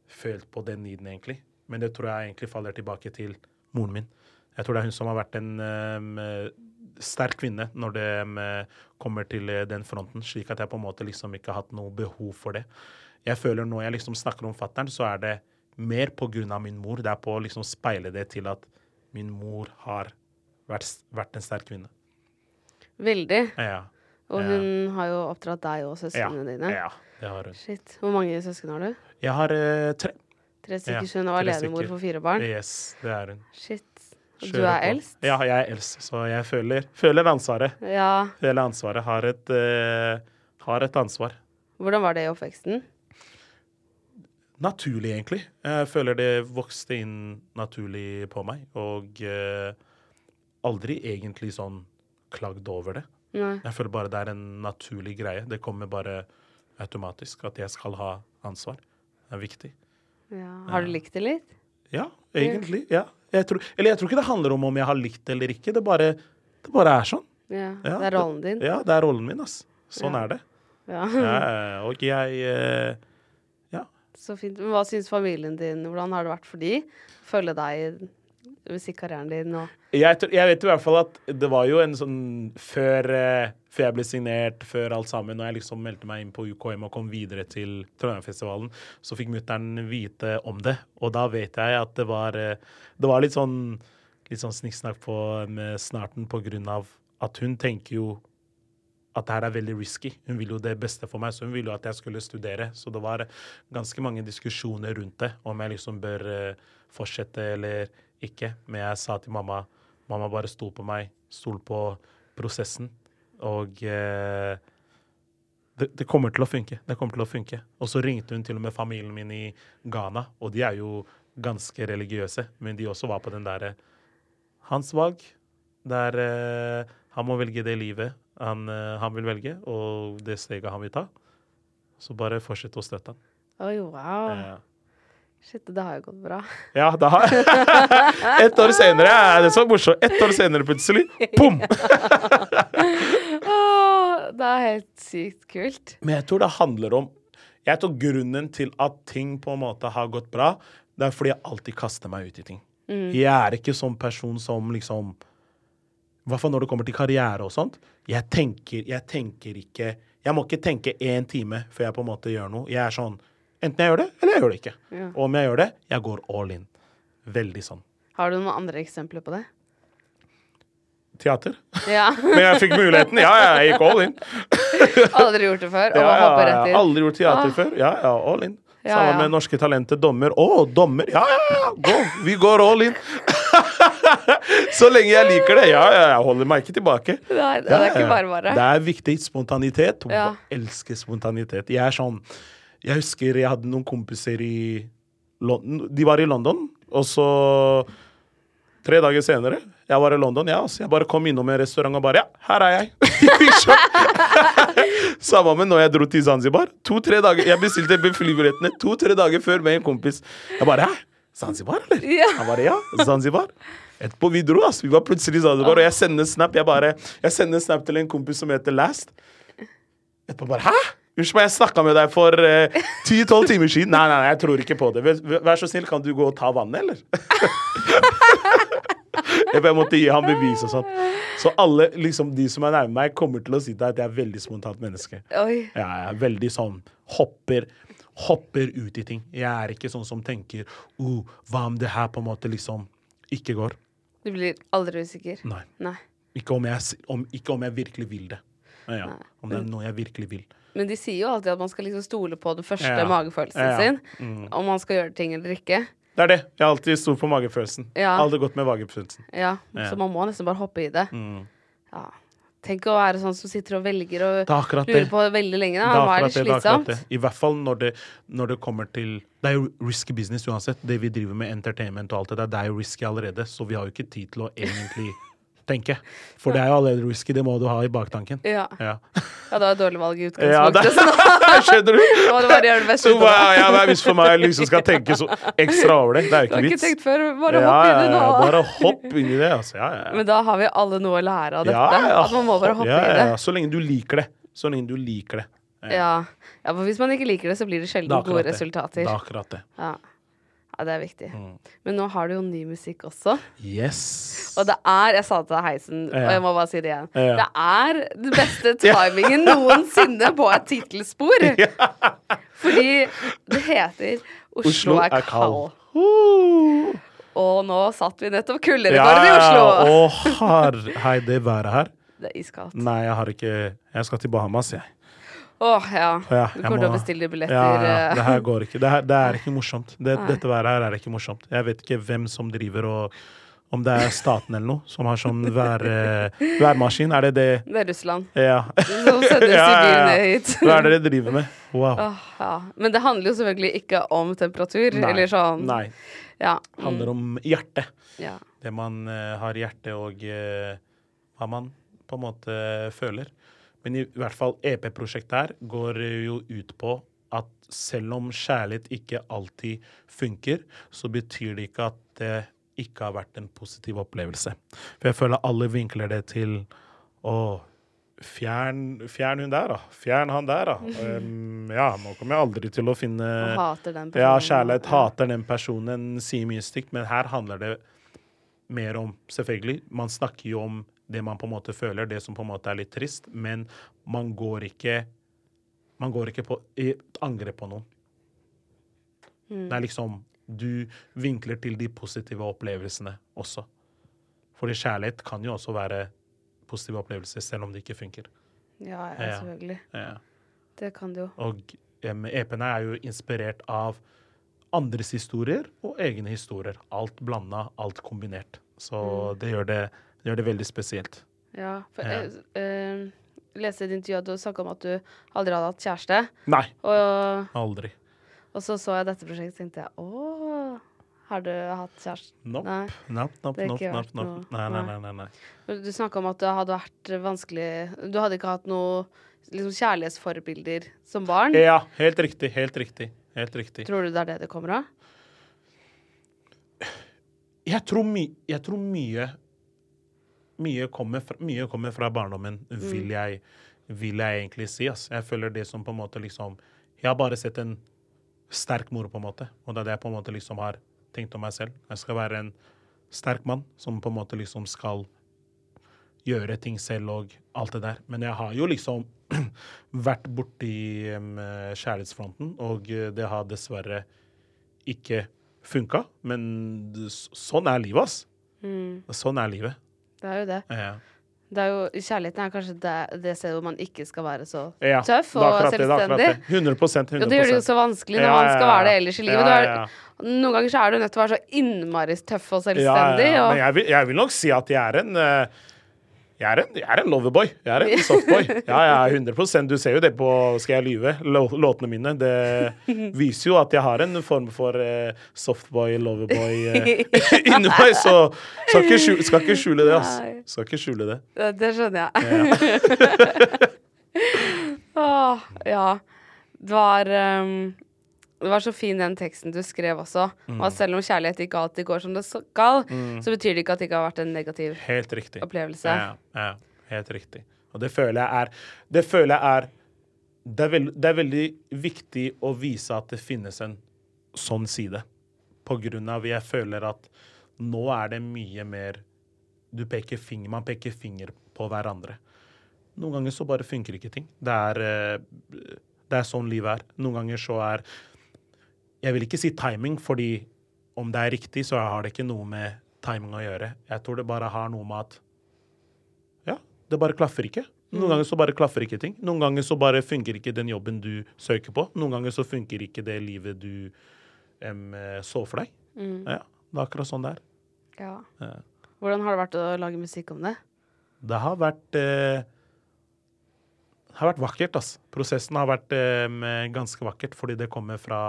følt på den needen, egentlig? Men det tror jeg egentlig faller tilbake til moren min. Jeg tror det er hun som har vært en um, sterk kvinne når det um, kommer til eh, den fronten, slik at jeg på en måte liksom ikke har hatt noe behov for det. Jeg føler når jeg liksom snakker om fattern, så er det mer av min mor. Det er på å liksom speile det til at min mor har vært, vært en sterk kvinne. Veldig. Ja. Og Ja. hun har jo oppdratt deg og Ja, søsknene dine. ja det har hun. Shit. Hvor mange søsken har du? Jeg har eh, tre. Tre stykker. Ja, så hun var alenemor for fire barn. Yes, det er hun. Shit. Og du er eldst? Ja, jeg er eldst, så jeg føler, føler ansvaret. Ja. Føler ansvaret har et, eh, har et ansvar. Hvordan var det i oppveksten? Naturlig, egentlig. Jeg føler det vokste inn naturlig på meg. Og eh, aldri egentlig sånn klagd over det. Nei. Jeg føler bare det er en naturlig greie. Det kommer bare automatisk at jeg skal ha ansvar. Det er viktig. Ja. Har du likt det litt? Ja, egentlig. Ja. Jeg tror, eller jeg tror ikke det handler om om jeg har likt det eller ikke. Det bare, det bare er sånn. Ja. Ja, det er rollen din? Ja, det er rollen min, ass. Sånn er det. Og jeg eh, Ja. Så fint. Men hva syns familien din? Hvordan har det vært for de? Følge deg musikkarrieren din nå? Jeg, jeg vet i hvert fall at det var jo en sånn Før, eh, før jeg ble signert, før alt sammen, når jeg liksom meldte meg inn på UKM og kom videre til Trondheimfestivalen, så fikk mutter'n vite om det. Og da vet jeg at det var eh, Det var litt sånn litt sånn snikksnakk på med snarten på grunn av at hun tenker jo at det her er veldig risky. Hun vil jo det beste for meg, så hun ville jo at jeg skulle studere. Så det var ganske mange diskusjoner rundt det, om jeg liksom bør eh, fortsette eller ikke. Men jeg sa til mamma mamma bare stol på meg, stol på prosessen. Og eh, det, det kommer til å funke. Det kommer til å funke. Og så ringte hun til og med familien min i Ghana, og de er jo ganske religiøse, men de også var på den derre Hans valg, der eh, han må velge det livet han, eh, han vil velge, og det steget han vil ta. Så bare fortsett å støtte han. Oi, wow. Ja. Shit, det har jo gått bra. Ja, det har Ett år senere er det så morsomt. Ett år senere plutselig, bom! Det er helt sykt kult. Men jeg tror det handler om Jeg tror grunnen til at ting på en måte har gått bra, det er fordi jeg alltid kaster meg ut i ting. Jeg er ikke sånn person som liksom I hvert fall når det kommer til karriere og sånt. Jeg tenker, jeg tenker ikke Jeg må ikke tenke én time før jeg på en måte gjør noe. Jeg er sånn Enten jeg gjør det, eller jeg gjør det ikke. Og om jeg gjør det, jeg går all in. Veldig sånn. Har du noen andre eksempler på det? Teater. Ja. Men jeg fikk muligheten. Ja, ja, jeg gikk all in. Aldri gjort det før. Og Ja, ja, ja. Aldri gjort teater Ah. før. Ja, ja, all in. Ja, Sammen ja. med Norske Talenter, dommer. Å, dommer! Ja, ja, ja! Gå! Vi går all in! Så lenge jeg liker det. Ja, ja, jeg holder meg ikke tilbake. Nei, det Ja, er ikke bare bare. Det er viktig. Spontanitet. Ja. Elsker spontanitet. Jeg er sånn Jeg husker jeg hadde noen kompiser i London. De var i London, og så Tre dager senere, jeg var i London, ja, så Jeg bare kom innom en restaurant og bare Ja, her er jeg! Samme med når jeg dro til Zanzibar. To-tre dager Jeg bestilte flybillettene to-tre dager før med en kompis. Jeg bare Hæ? Zanzibar, eller? Ja. Han bare ja, Zanzibar. Etterpå vi dro, ass. Vi var plutselig i Zanzibar, og jeg sender snap. Jeg bare Jeg sender snap til en kompis som heter Last. Etterpå bare Hæ? Unnskyld meg, jeg snakka med deg for 10-12 timer siden. Nei, nei, nei, jeg tror ikke på det. Vær, så snill, kan du gå og ta vannet, eller? jeg måtte gi ham bevis og sånn. Så alle liksom, de som er nærme meg, kommer til å si til deg at jeg er veldig spontant menneske. Oi. Ja, jeg er veldig sånn hopper Hopper ut i ting. Jeg er ikke sånn som tenker oh, Hva om det her på en måte liksom ikke går? Du blir aldri usikker? Nei. Nei. Ikke om jeg, om, ikke om jeg virkelig vil det. Ja, ja. Om det er noe jeg virkelig vil. Men de sier jo alltid at man skal liksom stole på den første Ja. magefølelsen Ja, Mm. sin. Om man skal gjøre ting eller ikke. Det er det. Jeg har alltid stolt på magefølelsen. Ja. Aldri gått med magefølelsen. Ja. Så man må nesten bare hoppe i det. Mm. Ja. Tenk å være sånn som sitter og velger og er lurer på veldig lenge. Da. Det er litt det, slitsomt. det. I hvert fall når det, når det kommer til Det er jo risky business uansett. Det vi driver med entertainment og alt det der, det er jo risky allerede. Så vi har jo ikke tid til å egentlig tenke. For det er jo allerede risky. Det må du ha i baktanken. Ja. Ja, ja, det var et dårlig valg i utgangspunktet. Ja, skjønner du? nå må du bare gjøre det beste ut ja, hvis for meg liksom skal tenke så ekstra over det? Det er jo Du har ikke ikke vits. tenkt før. Bare Ja, hopp i det nå. ja, bare hopp inn i det, altså. Ja, ja. Men da har vi alle noe å lære av dette. At man må bare hoppe ja, i det. ja. Så lenge du liker det. Så lenge du liker det. Ja. ja, for hvis man ikke liker det, så blir det sjelden Det gode resultater. Det er akkurat det. Ja. Ja, det er viktig. Mm. Men nå har du jo ny musikk også. Yes. Og det er Jeg sa det til Heisen, og jeg må bare si det igjen. Ja. Det er den beste timingen noensinne på et tittelspor. Fordi det heter Oslo, er kald. Uh. Og nå satt vi nettopp kulderekord i Oslo. Å, har, hei, det været her? Det er iskaldt. Nei, jeg har ikke Jeg skal til Bahamas, jeg. Åh, ja. Ja, Du kommer til å bestille billetter. Ja, ja, eh. det her går ikke. Det, her, det er ikke morsomt. Det, dette været her er ikke morsomt. Jeg vet ikke hvem som driver og Om det er staten eller noe som har sånn vær, eh, værmaskin. Er det det Det er Russland. Ja. Som sender Ja, ja, ja. hit. Hva er det dere driver med? Wow. Oh, ja. Men det handler jo selvfølgelig ikke om temperatur. Nei. Eller sånn. Nei. Ja. Det handler om hjertet. ja. Det man uh, har i hjertet, og uh, hva man på en måte føler. Men i hvert fall EP-prosjektet her går jo ut på at selv om kjærlighet ikke alltid funker, så betyr det ikke at det ikke har vært en positiv opplevelse. For jeg føler alle vinkler det til å Fjern, fjern hun der, da. Fjern han der, da. Um, ja, nå kommer jeg aldri til å finne Og hater den ja, kjærlighet hater den personen, sier mye stygt, men her handler det mer om Selvfølgelig, man snakker jo om det man på en måte føler, det som på en måte er litt trist, men man går ikke Man går ikke på i angrep på noen. Mm. Det er liksom Du vinkler til de positive opplevelsene også. Fordi kjærlighet kan jo også være positive opplevelser, selv om det ikke funker. Ja, ja, Ja. selvfølgelig. Ja. Det kan det jo. Og um, EP-ene er jo inspirert av andres historier og egne historier. Alt blanda, alt kombinert. Så det, gjør det gjør det veldig spesielt. Ja, for jeg eh, leste i et intervju at du snakka om at du aldri hadde hatt kjæreste. Nei, Og, aldri. og så så jeg dette prosjektet og tenkte jeg å, har du hatt kjæreste? Nope. Nei. Nope, nope, nope, nope, nope. Nei, nei, nei. nei, nei, nei. Du snakka om at det hadde vært vanskelig Du hadde ikke hatt noe liksom, kjærlighetsforbilder som barn. Ja, helt riktig. Helt riktig. Helt riktig. Tror du det er det det kommer av? Jeg tror, my jeg tror mye mye kommer, fra, mye kommer fra barndommen, vil, jeg, vil jeg egentlig si. Ass. Jeg føler det som på en måte liksom Jeg har bare sett en sterk mor, på en måte. Og det er det jeg på en måte liksom har tenkt om meg selv. Jeg skal være en sterk mann som på en måte liksom skal gjøre ting selv og alt det der. Men jeg har jo liksom vært borti um, kjærlighetsfronten, og eh, det har dessverre ikke funka. Men sånn er livet, ass. Sånn er livet. Det er jo det. Ja. Det er jo, Kjærligheten er kanskje det, det stedet hvor man ikke skal være så Ja, tøff og det, selvstendig. det. 100 100 Og det gjør det jo så vanskelig når Ja, man skal være det ellers i livet. Er. Noen ganger så er du nødt til å være så innmari tøff og selvstendig. ja, ja. Men Og, jeg vil, jeg vil nok si at jeg er en eh, jeg er en, jeg er en loverboy. Jeg er en softboy. Ja, jeg er 100% Du ser jo det på Skal jeg lyve? Låtene mine. Det viser jo at jeg har en form for eh, softboy, loverboy eh, inni meg. Så skal ikke, skjule, skal ikke skjule det, ass. Skal ikke skjule det. det, skjønner jeg. Åh, ja. Det var um, Det var så fin den teksten du skrev også. Mm. Og at selv om kjærlighet ikke alltid går som det skal, så betyr det ikke at det ikke har vært en negativ Helt riktig. opplevelse. Ja, ja, helt riktig. Og det føler jeg er Det føler jeg er det er, veld, det er veldig viktig å vise at det finnes en sånn side. På grunn av jeg føler at nå er det mye mer du peker finger, Man peker finger på hverandre. Noen ganger så bare funker ikke ting. Det er, eh, det er sånn livet er. Noen ganger så er Jeg vil ikke si timing, fordi om det er riktig, så har det ikke noe med timing å gjøre. Jeg tror det bare har noe med at Ja, det bare klaffer ikke. Noen ganger så bare klaffer ikke ting. Noen ganger så bare funker ikke den jobben du søker på. Noen ganger så funker ikke det livet du eh, så for deg. Ja, det er akkurat sånn det er. Ja. Ja. Hvordan har det vært å lage musikk om det? Det har vært eh, har vært vakkert, altså. Prosessen har vært eh, ganske vakkert, fordi det kommer fra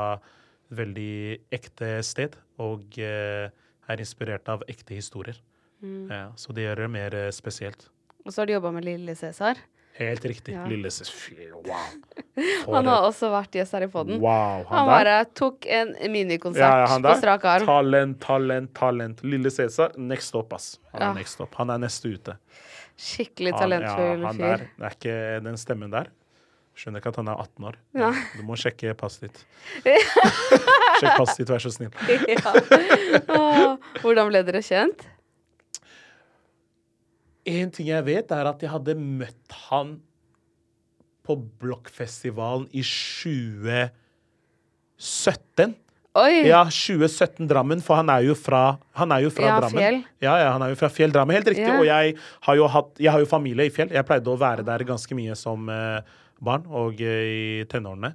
veldig ekte sted, og eh, er inspirert av ekte historier. Ja, så det gjør det mer eh, spesielt. Og så har du jobba med Lille Cæsar. Helt riktig. Ja. Lille Cæsar. Wow. Han har også vært gjest her i poden. Wow, Han han bare der. tok en minikonsert Ja, ja, på strak arm. Talent, talent, talent. Lille Cæsar, next up, ass. Han er next up. Han er neste ute. Skikkelig Han, talentfull han fyr. er, det er ikke den stemmen der. Skjønner ikke at han er 18 år. Ja. Du må sjekke passet ditt. Sjekk passet ditt, vær så snill. ja. Åh, hvordan ble dere kjent? En ting jeg vet, er at jeg hadde møtt han på Blokkfestivalen i 2017. Oi! Ja, 2017 Drammen, for han er jo fra, han er jo fra Ja, Drammen. Fjell. Ja, ja, han er jo fra Fjell Drammen, helt riktig. Ja. Og jeg har, jo hatt, jeg har jo familie i Fjell. Jeg pleide å være der ganske mye som eh, barn og eh, i tenårene.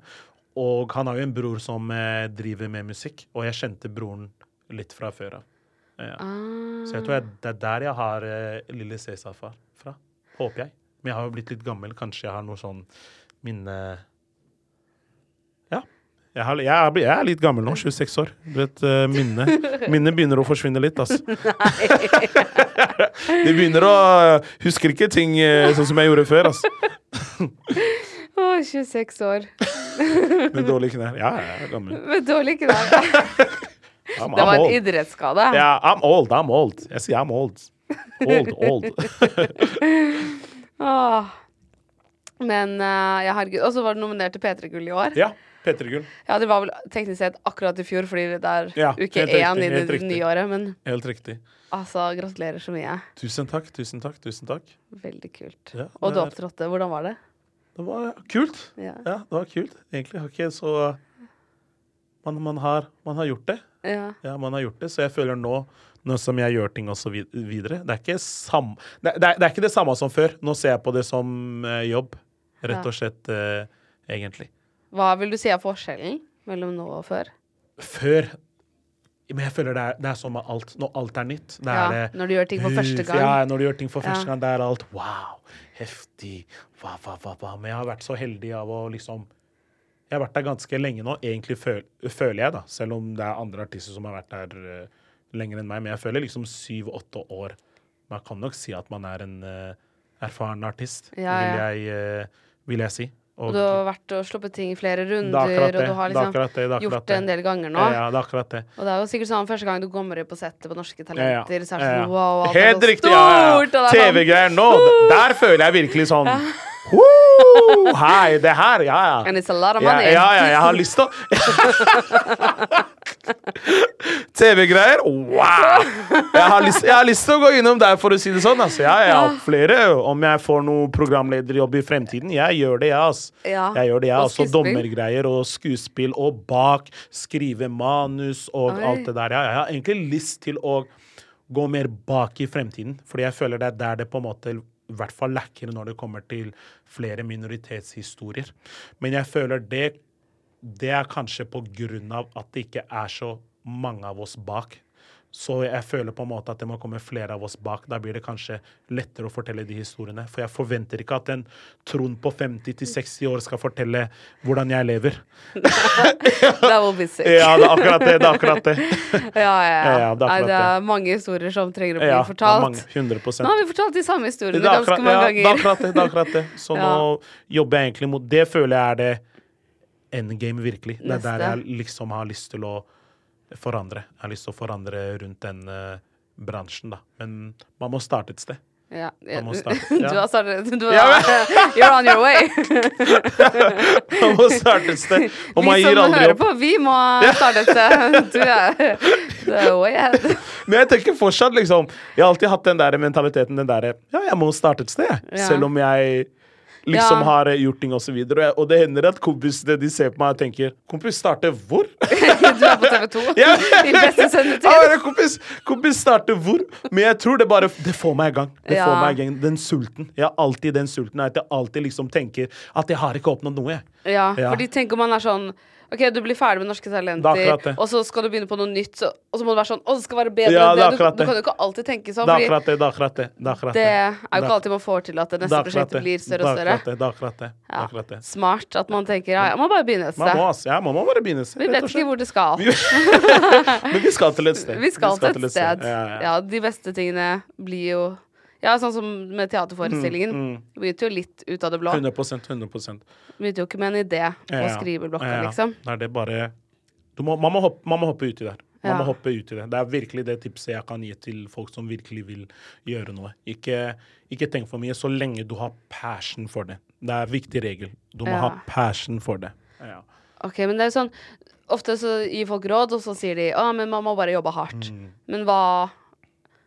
Og han har jo en bror som eh, driver med musikk, og jeg kjente broren litt fra før av. Ja. Ah. Så jeg tror jeg, det er der jeg har eh, Lille Cæsar fra, fra. Håper jeg. Men jeg har jo blitt litt gammel. Kanskje jeg har noe sånn minne Ja. Jeg, har, jeg, er, jeg er litt gammel nå. 26 år. Du vet, eh, minne begynner å forsvinne litt, altså. De begynner å Husker ikke ting sånn som jeg gjorde før, altså. Åh, 26 år. Med dårlige knær. Ja, jeg er gammel. Med dårlig knær. I'm, Det var en idrettsskade. Ja, I'm old. I'm old. Jeg sier I'm old. Old, old. oh. Men uh, ja, herregud. Og så var du nominert til P3 Gull i år. Ja. P3 Gull. Ja, det var vel teknisk sett akkurat i fjor, fordi det er Ja, uke én i det nye året. Men Helt riktig. altså, gratulerer så mye. Tusen takk, tusen takk, tusen takk. Veldig kult. Ja, Og du opptrådte. Hvordan var det? Det var kult. Ja. Ja, det var kult. Egentlig har ikke så man, man, har, man har gjort det. Ja. Ja, man har gjort det, så jeg føler nå, nå som jeg gjør ting og så videre Det er sam, det, det, er, det er ikke det samme som før. Nå ser jeg på det som eh, jobb, rett og slett, eh, egentlig. Hva vil du si er forskjellen mellom nå og før? Før Men jeg føler det er, det er sånn med alt. Når alt er nytt. Det Ja, er det når du gjør ting for første gang. Ja, når du gjør ting for første Ja. gang, det er alt wow, heftig, hva, hva, hva, hva. Men jeg har vært så heldig av å liksom Jeg har vært der ganske lenge nå, egentlig føl, føler jeg, da. Selv om det er andre artister som har vært der uh, lenger enn meg. Men jeg føler liksom syv-åtte år. Man kan nok si at man er en uh, erfaren artist, Ja, Vil, jeg, uh, vil jeg si. Og du har vært og sluppet ting i flere det er runder, akkurat og du har liksom det, det gjort det en del ganger nå. Ja, det er akkurat det. Og det er jo sikkert sånn første gang du kommer på settet på Norske Talenter, så er det sånn wow, alt er Helt så riktig. Ja, ja, stort, det sånn- TV-greier nå, der føler jeg virkelig sånn Woo! Hei, det her, ja, ja. And it's a lot of money. ja, ja, jeg har lyst til TV-greier? Wow! Jeg har, lyst, jeg har lyst til å gå innom der, for å si det sånn. Altså. Ja, jeg har flere. Om jeg får noe programlederjobb i fremtiden, jeg gjør det, jeg. Altså. Ja. Jeg gjør det, jeg. Og Altså, dommergreier og skuespill og bak, skrive manus og Oi. alt det der. Ja, jeg har egentlig lyst til å gå mer bak i fremtiden, fordi jeg føler det er der det på en måte i hvert fall lekkere når det kommer til flere minoritetshistorier. Men jeg føler det, det er kanskje på grunn av at det ikke er så mange av oss bak. Så jeg føler på en måte at det må komme flere av oss bak. Da blir det kanskje lettere å fortelle de historiene. For jeg forventer ikke at en Trond på 50-60 år skal fortelle hvordan jeg lever. That will be sick. Ja, det er akkurat det. Det er akkurat det. Ja, ja, Ja, ja, det er det er mange historier som trenger å bli Ja, fortalt. mange, 100 Nå har vi fortalt de samme historiene ganske mange ja, det er ganger. akkurat det. det, er akkurat det. Så Ja. nå jobber jeg egentlig mot Det føler jeg er det endgame, virkelig. Det er Neste. der jeg liksom har lyst til å forandre. Jeg har lyst til å forandre rundt den eh, bransjen, da. Men man må starte et sted. Ja. Man må starte. Du har startet du Ja, har, You're on your way. Man må starte et sted. Og man vi som hører på, vi må starte et sted. Du er, er way ahead. Men jeg tenker fortsatt, liksom Jeg har alltid hatt den der mentaliteten, den derre Ja, jeg må starte et sted. Ja. Selv om jeg liksom Ja. har eh, gjort ting og så. Og, det hender at kompisene de ser på meg og tenker Kompis, starte hvor? Du er på TV 2 Ja. i beste sendetid. Ja, kompis, kompis starte hvor? Men jeg tror det bare Det får meg i gang. Det Ja. får meg i gang Den sulten. Jeg har alltid den sulten. At jeg alltid liksom tenker at jeg har ikke oppnådd noe, jeg. Ja, Ja. fordi tenk om man er sånn Ok, du blir ferdig med Norske er Talenter, og så skal du begynne på noe nytt, så, og så må det være sånn Å, det skal være bedre Ja, enn det. Du, du kan jo ikke alltid tenke sånn, Det er akkurat det. Det er akkurat det. Det er akkurat det det. er jo ikke alltid man får til at det neste prosjektet blir større og Det er større. akkurat det. Det er akkurat det. Ja. Smart at man tenker ja, jeg må bare begynne et Man må, sted. ja, man må bare begynne seg. Vi vet ikke hvor det skal. Men vi skal til et sted. Vi skal til et sted. Ja, ja. Ja, de beste tingene blir jo Ja, sånn som med teaterforestillingen. Mm, mm. begynte jo litt ut av det blå. 100% 100%. Begynte jo ikke med en idé på Ja, ja. skriveblokka, Ja, ja. liksom. Det er det bare du må, man, må hoppe, man må hoppe uti der. Man må hoppe ut i det. Det er virkelig det tipset jeg kan gi til folk som virkelig vil gjøre noe. Ikke, ikke tenk for mye så lenge du har passion for det. Det er en viktig regel. Du må ha passion for det. Ja. Ok, men det er jo sånn Ofte så gir folk råd, og så sier de å, men man må bare jobbe hardt. Mm. Men hva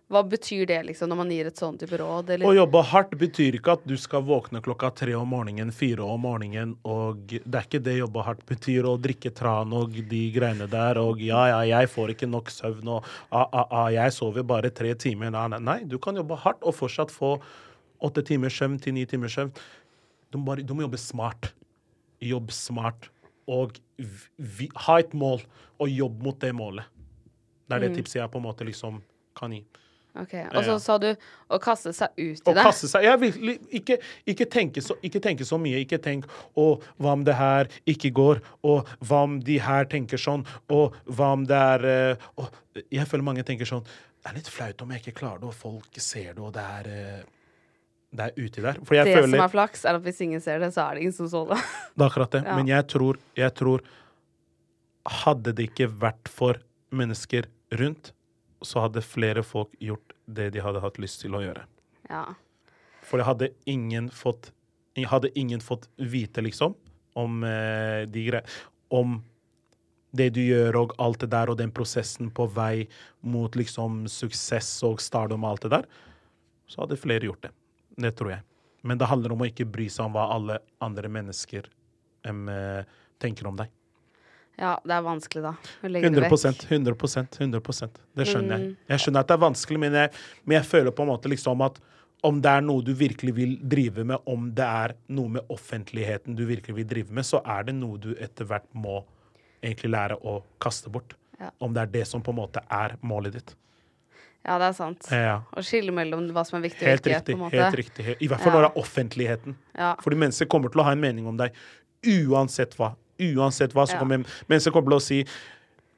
hva betyr det, liksom, når man gir et sånn type råd? Eller? Å jobbe hardt betyr ikke at du skal våkne klokka tre om morgenen, fire om morgenen, og det er ikke det jobbe hardt betyr, å drikke tran og de greiene der, og ja, ja, jeg får ikke nok søvn, og ah, ah, ah, jeg sover bare tre timer. Nei, nei, du kan jobbe hardt og fortsatt få åtte timers søvn til ni timers søvn. Du må, bare, du må jobbe smart. Jobb smart. Og vi, vi, ha et mål, og jobb mot det målet. Det er det tipset jeg på en måte liksom kan gi. Ok, Og så sa du å kaste seg ut i det. kaste seg ja, virkelig, ikke, ikke, tenke så, ikke tenke så mye. Ikke tenk 'Å, hva om det her ikke går?' Og 'Hva om de her tenker sånn?' Og 'Hva om det er eh, å, Jeg føler mange tenker sånn 'Det er litt flaut om jeg ikke klarer det, og folk ser det, og det er eh, Det er uti der.' Det føler som er flaks, er at hvis ingen ser det, så er det ingen som så det. Det er akkurat det. Ja. Men jeg tror, jeg tror Hadde det ikke vært for mennesker rundt, så hadde flere folk gjort det de hadde hatt lyst til å gjøre. Ja. For jeg hadde ingen fått Hadde ingen fått vite, liksom, om eh, de Om det du gjør og alt det der, og den prosessen på vei mot liksom suksess og stardom og alt det der, så hadde flere gjort det. Det tror jeg. Men det handler om å ikke bry seg om hva alle andre mennesker em, eh, tenker om deg. Ja, det er vanskelig, da. Å legge 100 det 100 100 Det skjønner jeg. Mm. Jeg skjønner at det er vanskelig, men jeg, men jeg føler på en måte liksom at om det er noe du virkelig vil drive med, om det er noe med offentligheten du virkelig vil drive med, så er det noe du etter hvert må egentlig lære å kaste bort. Ja. Om det er det som på en måte er målet ditt. Ja, det er sant. Ja. Å skille mellom hva som er viktig og Helt ikke. riktig. helt riktig. I hvert fall Ja. når det er offentligheten. Ja. Fordi mennesker kommer til å ha en mening om deg uansett hva. Uansett hva, som Ja. kommer så kommer til å si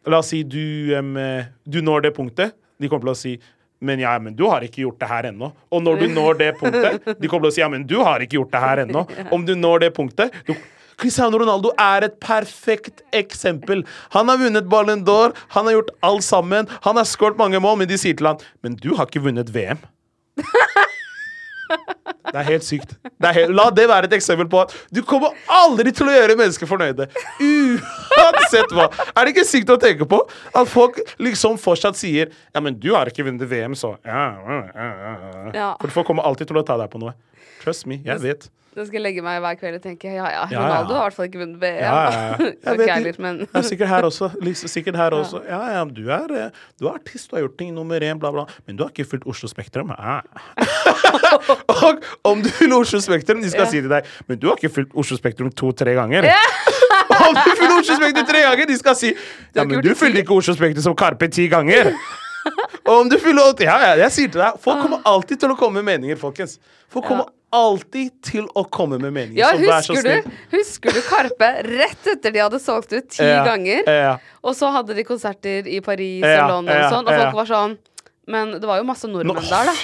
La oss si du, eh, du når det punktet. De kommer til å si men ja, men du har ikke gjort det her ennå. Og når du når det punktet De kommer til å si ja, men du har ikke gjort det her ennå. Om du når det punktet du, Cristiano Ronaldo er et perfekt eksempel. Han har vunnet Ballon d'Or, han har gjort alt sammen. Han har skåret mange mål, men de sier til han Men du har ikke vunnet VM. Det er helt sykt. Det er helt, la det være et eksempel på at du kommer aldri til å gjøre mennesker fornøyde. Uansett hva. Er det ikke sykt å tenke på? At folk liksom fortsatt sier Ja, men du har ikke vunnet VM, så ja, ja, ja, ja. For folk kommer alltid til å ta deg på noe. Trust me, jeg vet. Da skal jeg legge meg hver kveld og tenke ja ja, Ronaldo har i hvert fall ikke vunnet VM. Jeg er sikkert her også. Sikkert her også. Ja, ja, du er, eh, du er artist, du har gjort ting nummer én, bla, bla. Men du har ikke fulgt Oslo Spektrum. Ah. og om du vil Oslo Spektrum, de skal si til deg Men du har ikke fulgt Oslo Spektrum to-tre ganger. om du fyller Oslo Spektrum tre ganger, de skal si Ja, men du fulgte fyller ikke Oslo Spektrum som Karpe ti ganger. Og om du fyller åtte Ja, ja, jeg sier til deg, folk kommer alltid til å komme med meninger, folkens. Folk kommer alltid til å komme med meninger. Ja, så vær så husker du, husker du Karpe rett etter de hadde solgt ut ti Ja, ganger? ja. Og så hadde de konserter i Paris Ja, og London og sånn, og folk var sånn Men det var jo masse nordmenn Nå- der, da.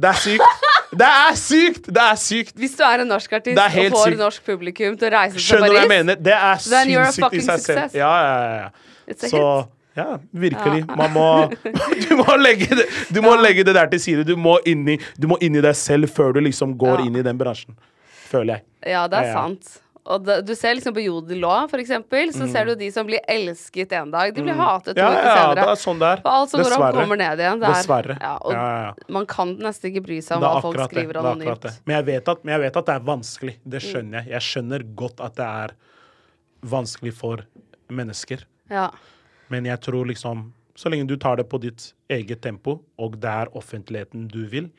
Det er sykt! Det er sykt! Det er sykt! Hvis du er en norsk artist og får sykt. norsk publikum til å reise til Skjønner du hva jeg Paris mener? Det er sinnssykt i seg selv. Ja, ja, ja. Så hit. Ja, virkelig. Man må Du må legge det, du må legge det der til side. Du må inn i, du må inn i deg selv før du liksom går Ja. inn i den bransjen. Føler jeg. Ja, det er Ja, ja. sant. Og det, du ser liksom på Jodel òg, for eksempel, så ser du de som blir elsket en dag. De blir hatet to Mm. Ja, uker ja, senere. det er sånn det er. For alt som går opp, kommer ned igjen. Det er, Dessverre. Ja, og Ja, ja, ja. man kan nesten ikke bry seg om hva folk skriver er anonymt. Men, jeg vet at, men jeg vet at det er vanskelig. Det skjønner jeg. Jeg skjønner godt at det er vanskelig for mennesker. Ja. Men jeg tror liksom Så lenge du tar det på ditt eget tempo, og det er offentligheten du vil,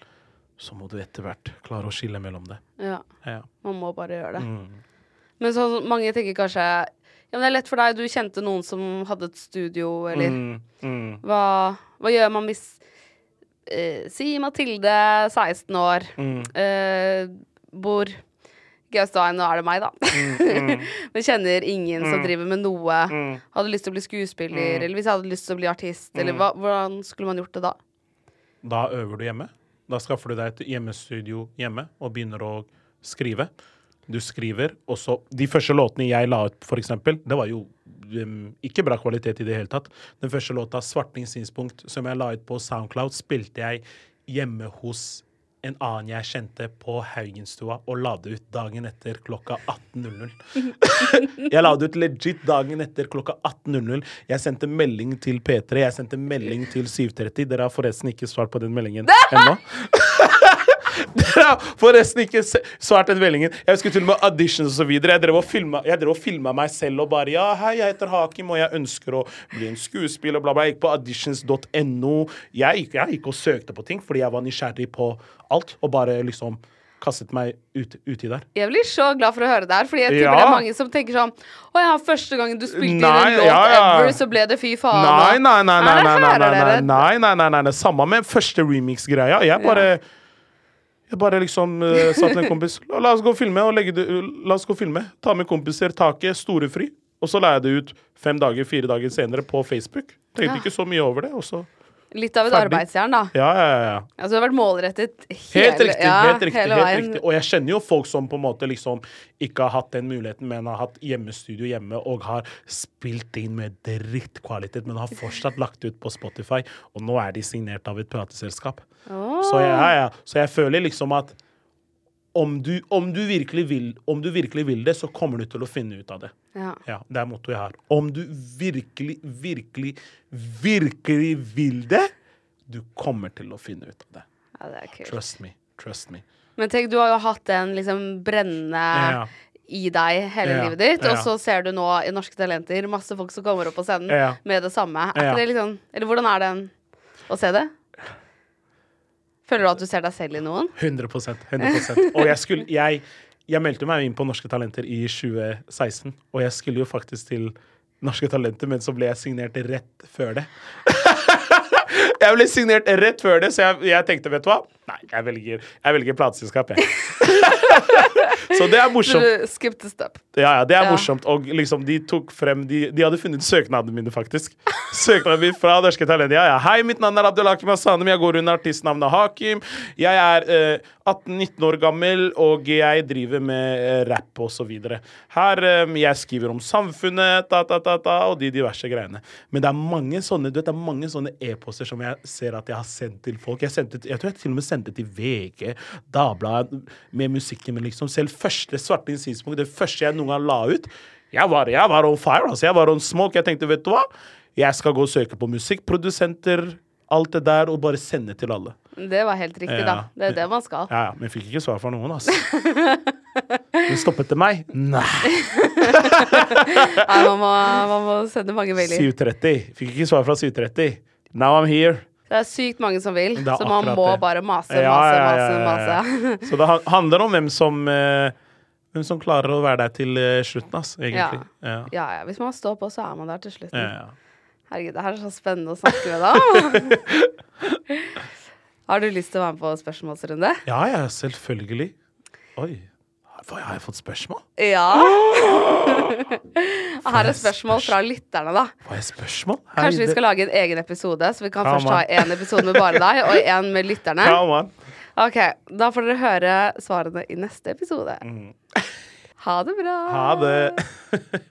så må du etter hvert klare å skille mellom det. ja. Ja. Man må bare gjøre det. Mm. Men så mange tenker kanskje Ja, men det er lett for deg. Du kjente noen som hadde et studio, eller Mm, mm, hva, hva gjør man hvis eh, Si Mathilde, 16 år, mm, eh, bor Gausstein, nå er det meg, da. Men kjenner ingen som driver med noe. mm. Hadde lyst til å bli skuespiller, eller hvis jeg hadde lyst til å bli artist, eller hva, hvordan skulle man gjort det da? Da øver du hjemme. Da skaffer du deg et hjemmestudio hjemme og begynner å skrive. Du skriver, og så De første låtene jeg la ut, for eksempel, det var jo um, ikke bra kvalitet i det hele tatt. Den første låta, Svartingssynspunkt, som jeg la ut på Soundcloud, spilte jeg hjemme hos en annen jeg kjente på Haugenstua, og la det ut dagen etter klokka 18.00. jeg la det ut legit dagen etter klokka 18.00. Jeg sendte melding til P3, jeg sendte melding til 730. Dere har forresten ikke svart på den meldingen ennå. Dere har forresten ikke svart den meldingen. Jeg husker til og med auditions og så videre. Jeg drev og filma, jeg drev og filma meg selv og bare Ja, hei, jeg heter Hakim, og jeg ønsker å bli en skuespiller, bla, bla. Jeg gikk på auditions.no. Jeg, jeg gikk og søkte på ting fordi jeg var nysgjerrig på alt, og bare liksom kastet meg ut, uti der. Jeg blir så glad for å høre det her, Fordi jeg tipper Ja. det er mange som tenker sånn Å ja, første gangen du spilte inn Nei, en låt ja, ja. ever, så ble det fy faen. Nei, nei, nei, nei, nei, nei, nei, nei, nei, nei, nei, nei, nei, nei, nei, nei, nei, nei, nei. Samme med første remix-greia. Jeg bare Jeg bare liksom uh, sa til en kompis la, oss gå og filme og legge det La oss gå og filme. Ta med kompiser, taket, storefri. Og så la jeg det ut fem dager, fire dager senere på Facebook. Tenkte Ja. ikke så mye over det. Og så Litt av et Ferdig. arbeidsjern, da. Ja, ja, ja. Altså, du har vært målrettet hele, Helt riktig. ja, helt riktig, hele helt riktig. Og jeg kjenner jo folk som på en måte liksom ikke har hatt den muligheten, men har hatt hjemmestudio hjemme og har spilt inn med drittkvalitet, men har fortsatt lagt ut på Spotify. Og nå er de signert av et plateselskap. Så, ja, ja. Så jeg føler liksom at om du, om, du vil, om du virkelig vil det, så kommer du til å finne ut av det. Ja. Ja, Det er mottoet jeg har. Om du virkelig, virkelig, virkelig vil det, du kommer til å finne ut av det. ja, det er kult. Trust me. Trust me. Men tenk, du har jo hatt den liksom brennende Ja. i deg hele livet ditt, og så ser du nå i Norske Talenter masse folk som kommer opp på scenen med det samme. Er ikke det liksom Eller hvordan er det å se det? Føler du at du ser deg selv i noen? 100 100 Og jeg skulle jeg, jeg meldte meg inn på Norske Talenter i 2016, og jeg skulle jo faktisk til Norske Talenter, men så ble jeg signert rett før det. jeg ble signert rett før det, så jeg, jeg tenkte, vet du hva? Nei, jeg velger, jeg velger plateselskap, jeg. så det er morsomt. Skip the step. Ja, ja, det er Ja. morsomt. Og liksom, de tok frem De, de hadde funnet søknadene mine, faktisk. Søknaden min fra Norske Talenter. Ja, ja. Hei, mitt navn er Abdulhakim Hasanem. Jeg går under artistnavnet Hakim. Jeg er eh, 18-19 år gammel, og jeg driver med eh, rapp videre. Her eh, Jeg skriver om samfunnet, ta, ta, ta, ta, og de diverse greiene. Men det er mange sånne du vet, det er mange sånne e-poster som jeg ser at jeg har sendt til folk. Jeg, sendte, jeg tror jeg til og med sendte til VG, Dagbladet, med musikken min, liksom. Selv første Svarte tidspunkt, det første jeg noen gang la ut, jeg var, jeg var on fire. Altså. Jeg var on smoke. Jeg tenkte, vet du hva? Jeg skal gå og søke på musikkprodusenter. Alt det der, og bare sende til alle. Det var helt riktig, da. Det er det man skal. Ja, ja, Men jeg fikk ikke svar fra noen, altså. Hun stoppet til meg. Nei. Nei, man, må, man må sende mange mailer. 730. Fikk ikke svar fra 730. Now I'm here. Det er sykt mange som vil, så man må det. bare mase, mase, ja, ja, mase. ja, ja. mase. Så det handler om hvem som eh, Hvem som klarer å være der til eh, slutten, ass, egentlig. Ja. Ja, ja. Hvis man står på, så er man der til slutten. Ja, ja. Herregud, det her er så spennende å snakke med deg. Har du lyst til å være med på spørsmålsrunde? ja, ja, selvfølgelig. Oi. Har jeg fått spørsmål? Ja. Her er spørsmål fra lytterne, da. Hva er spørsmål? Kanskje vi skal lage en egen episode, så vi kan Come først ha man. én episode med bare deg, og én med lytterne. Come on. Ok, Da får dere høre svarene i neste episode. Ha det bra. Mm. Ha det.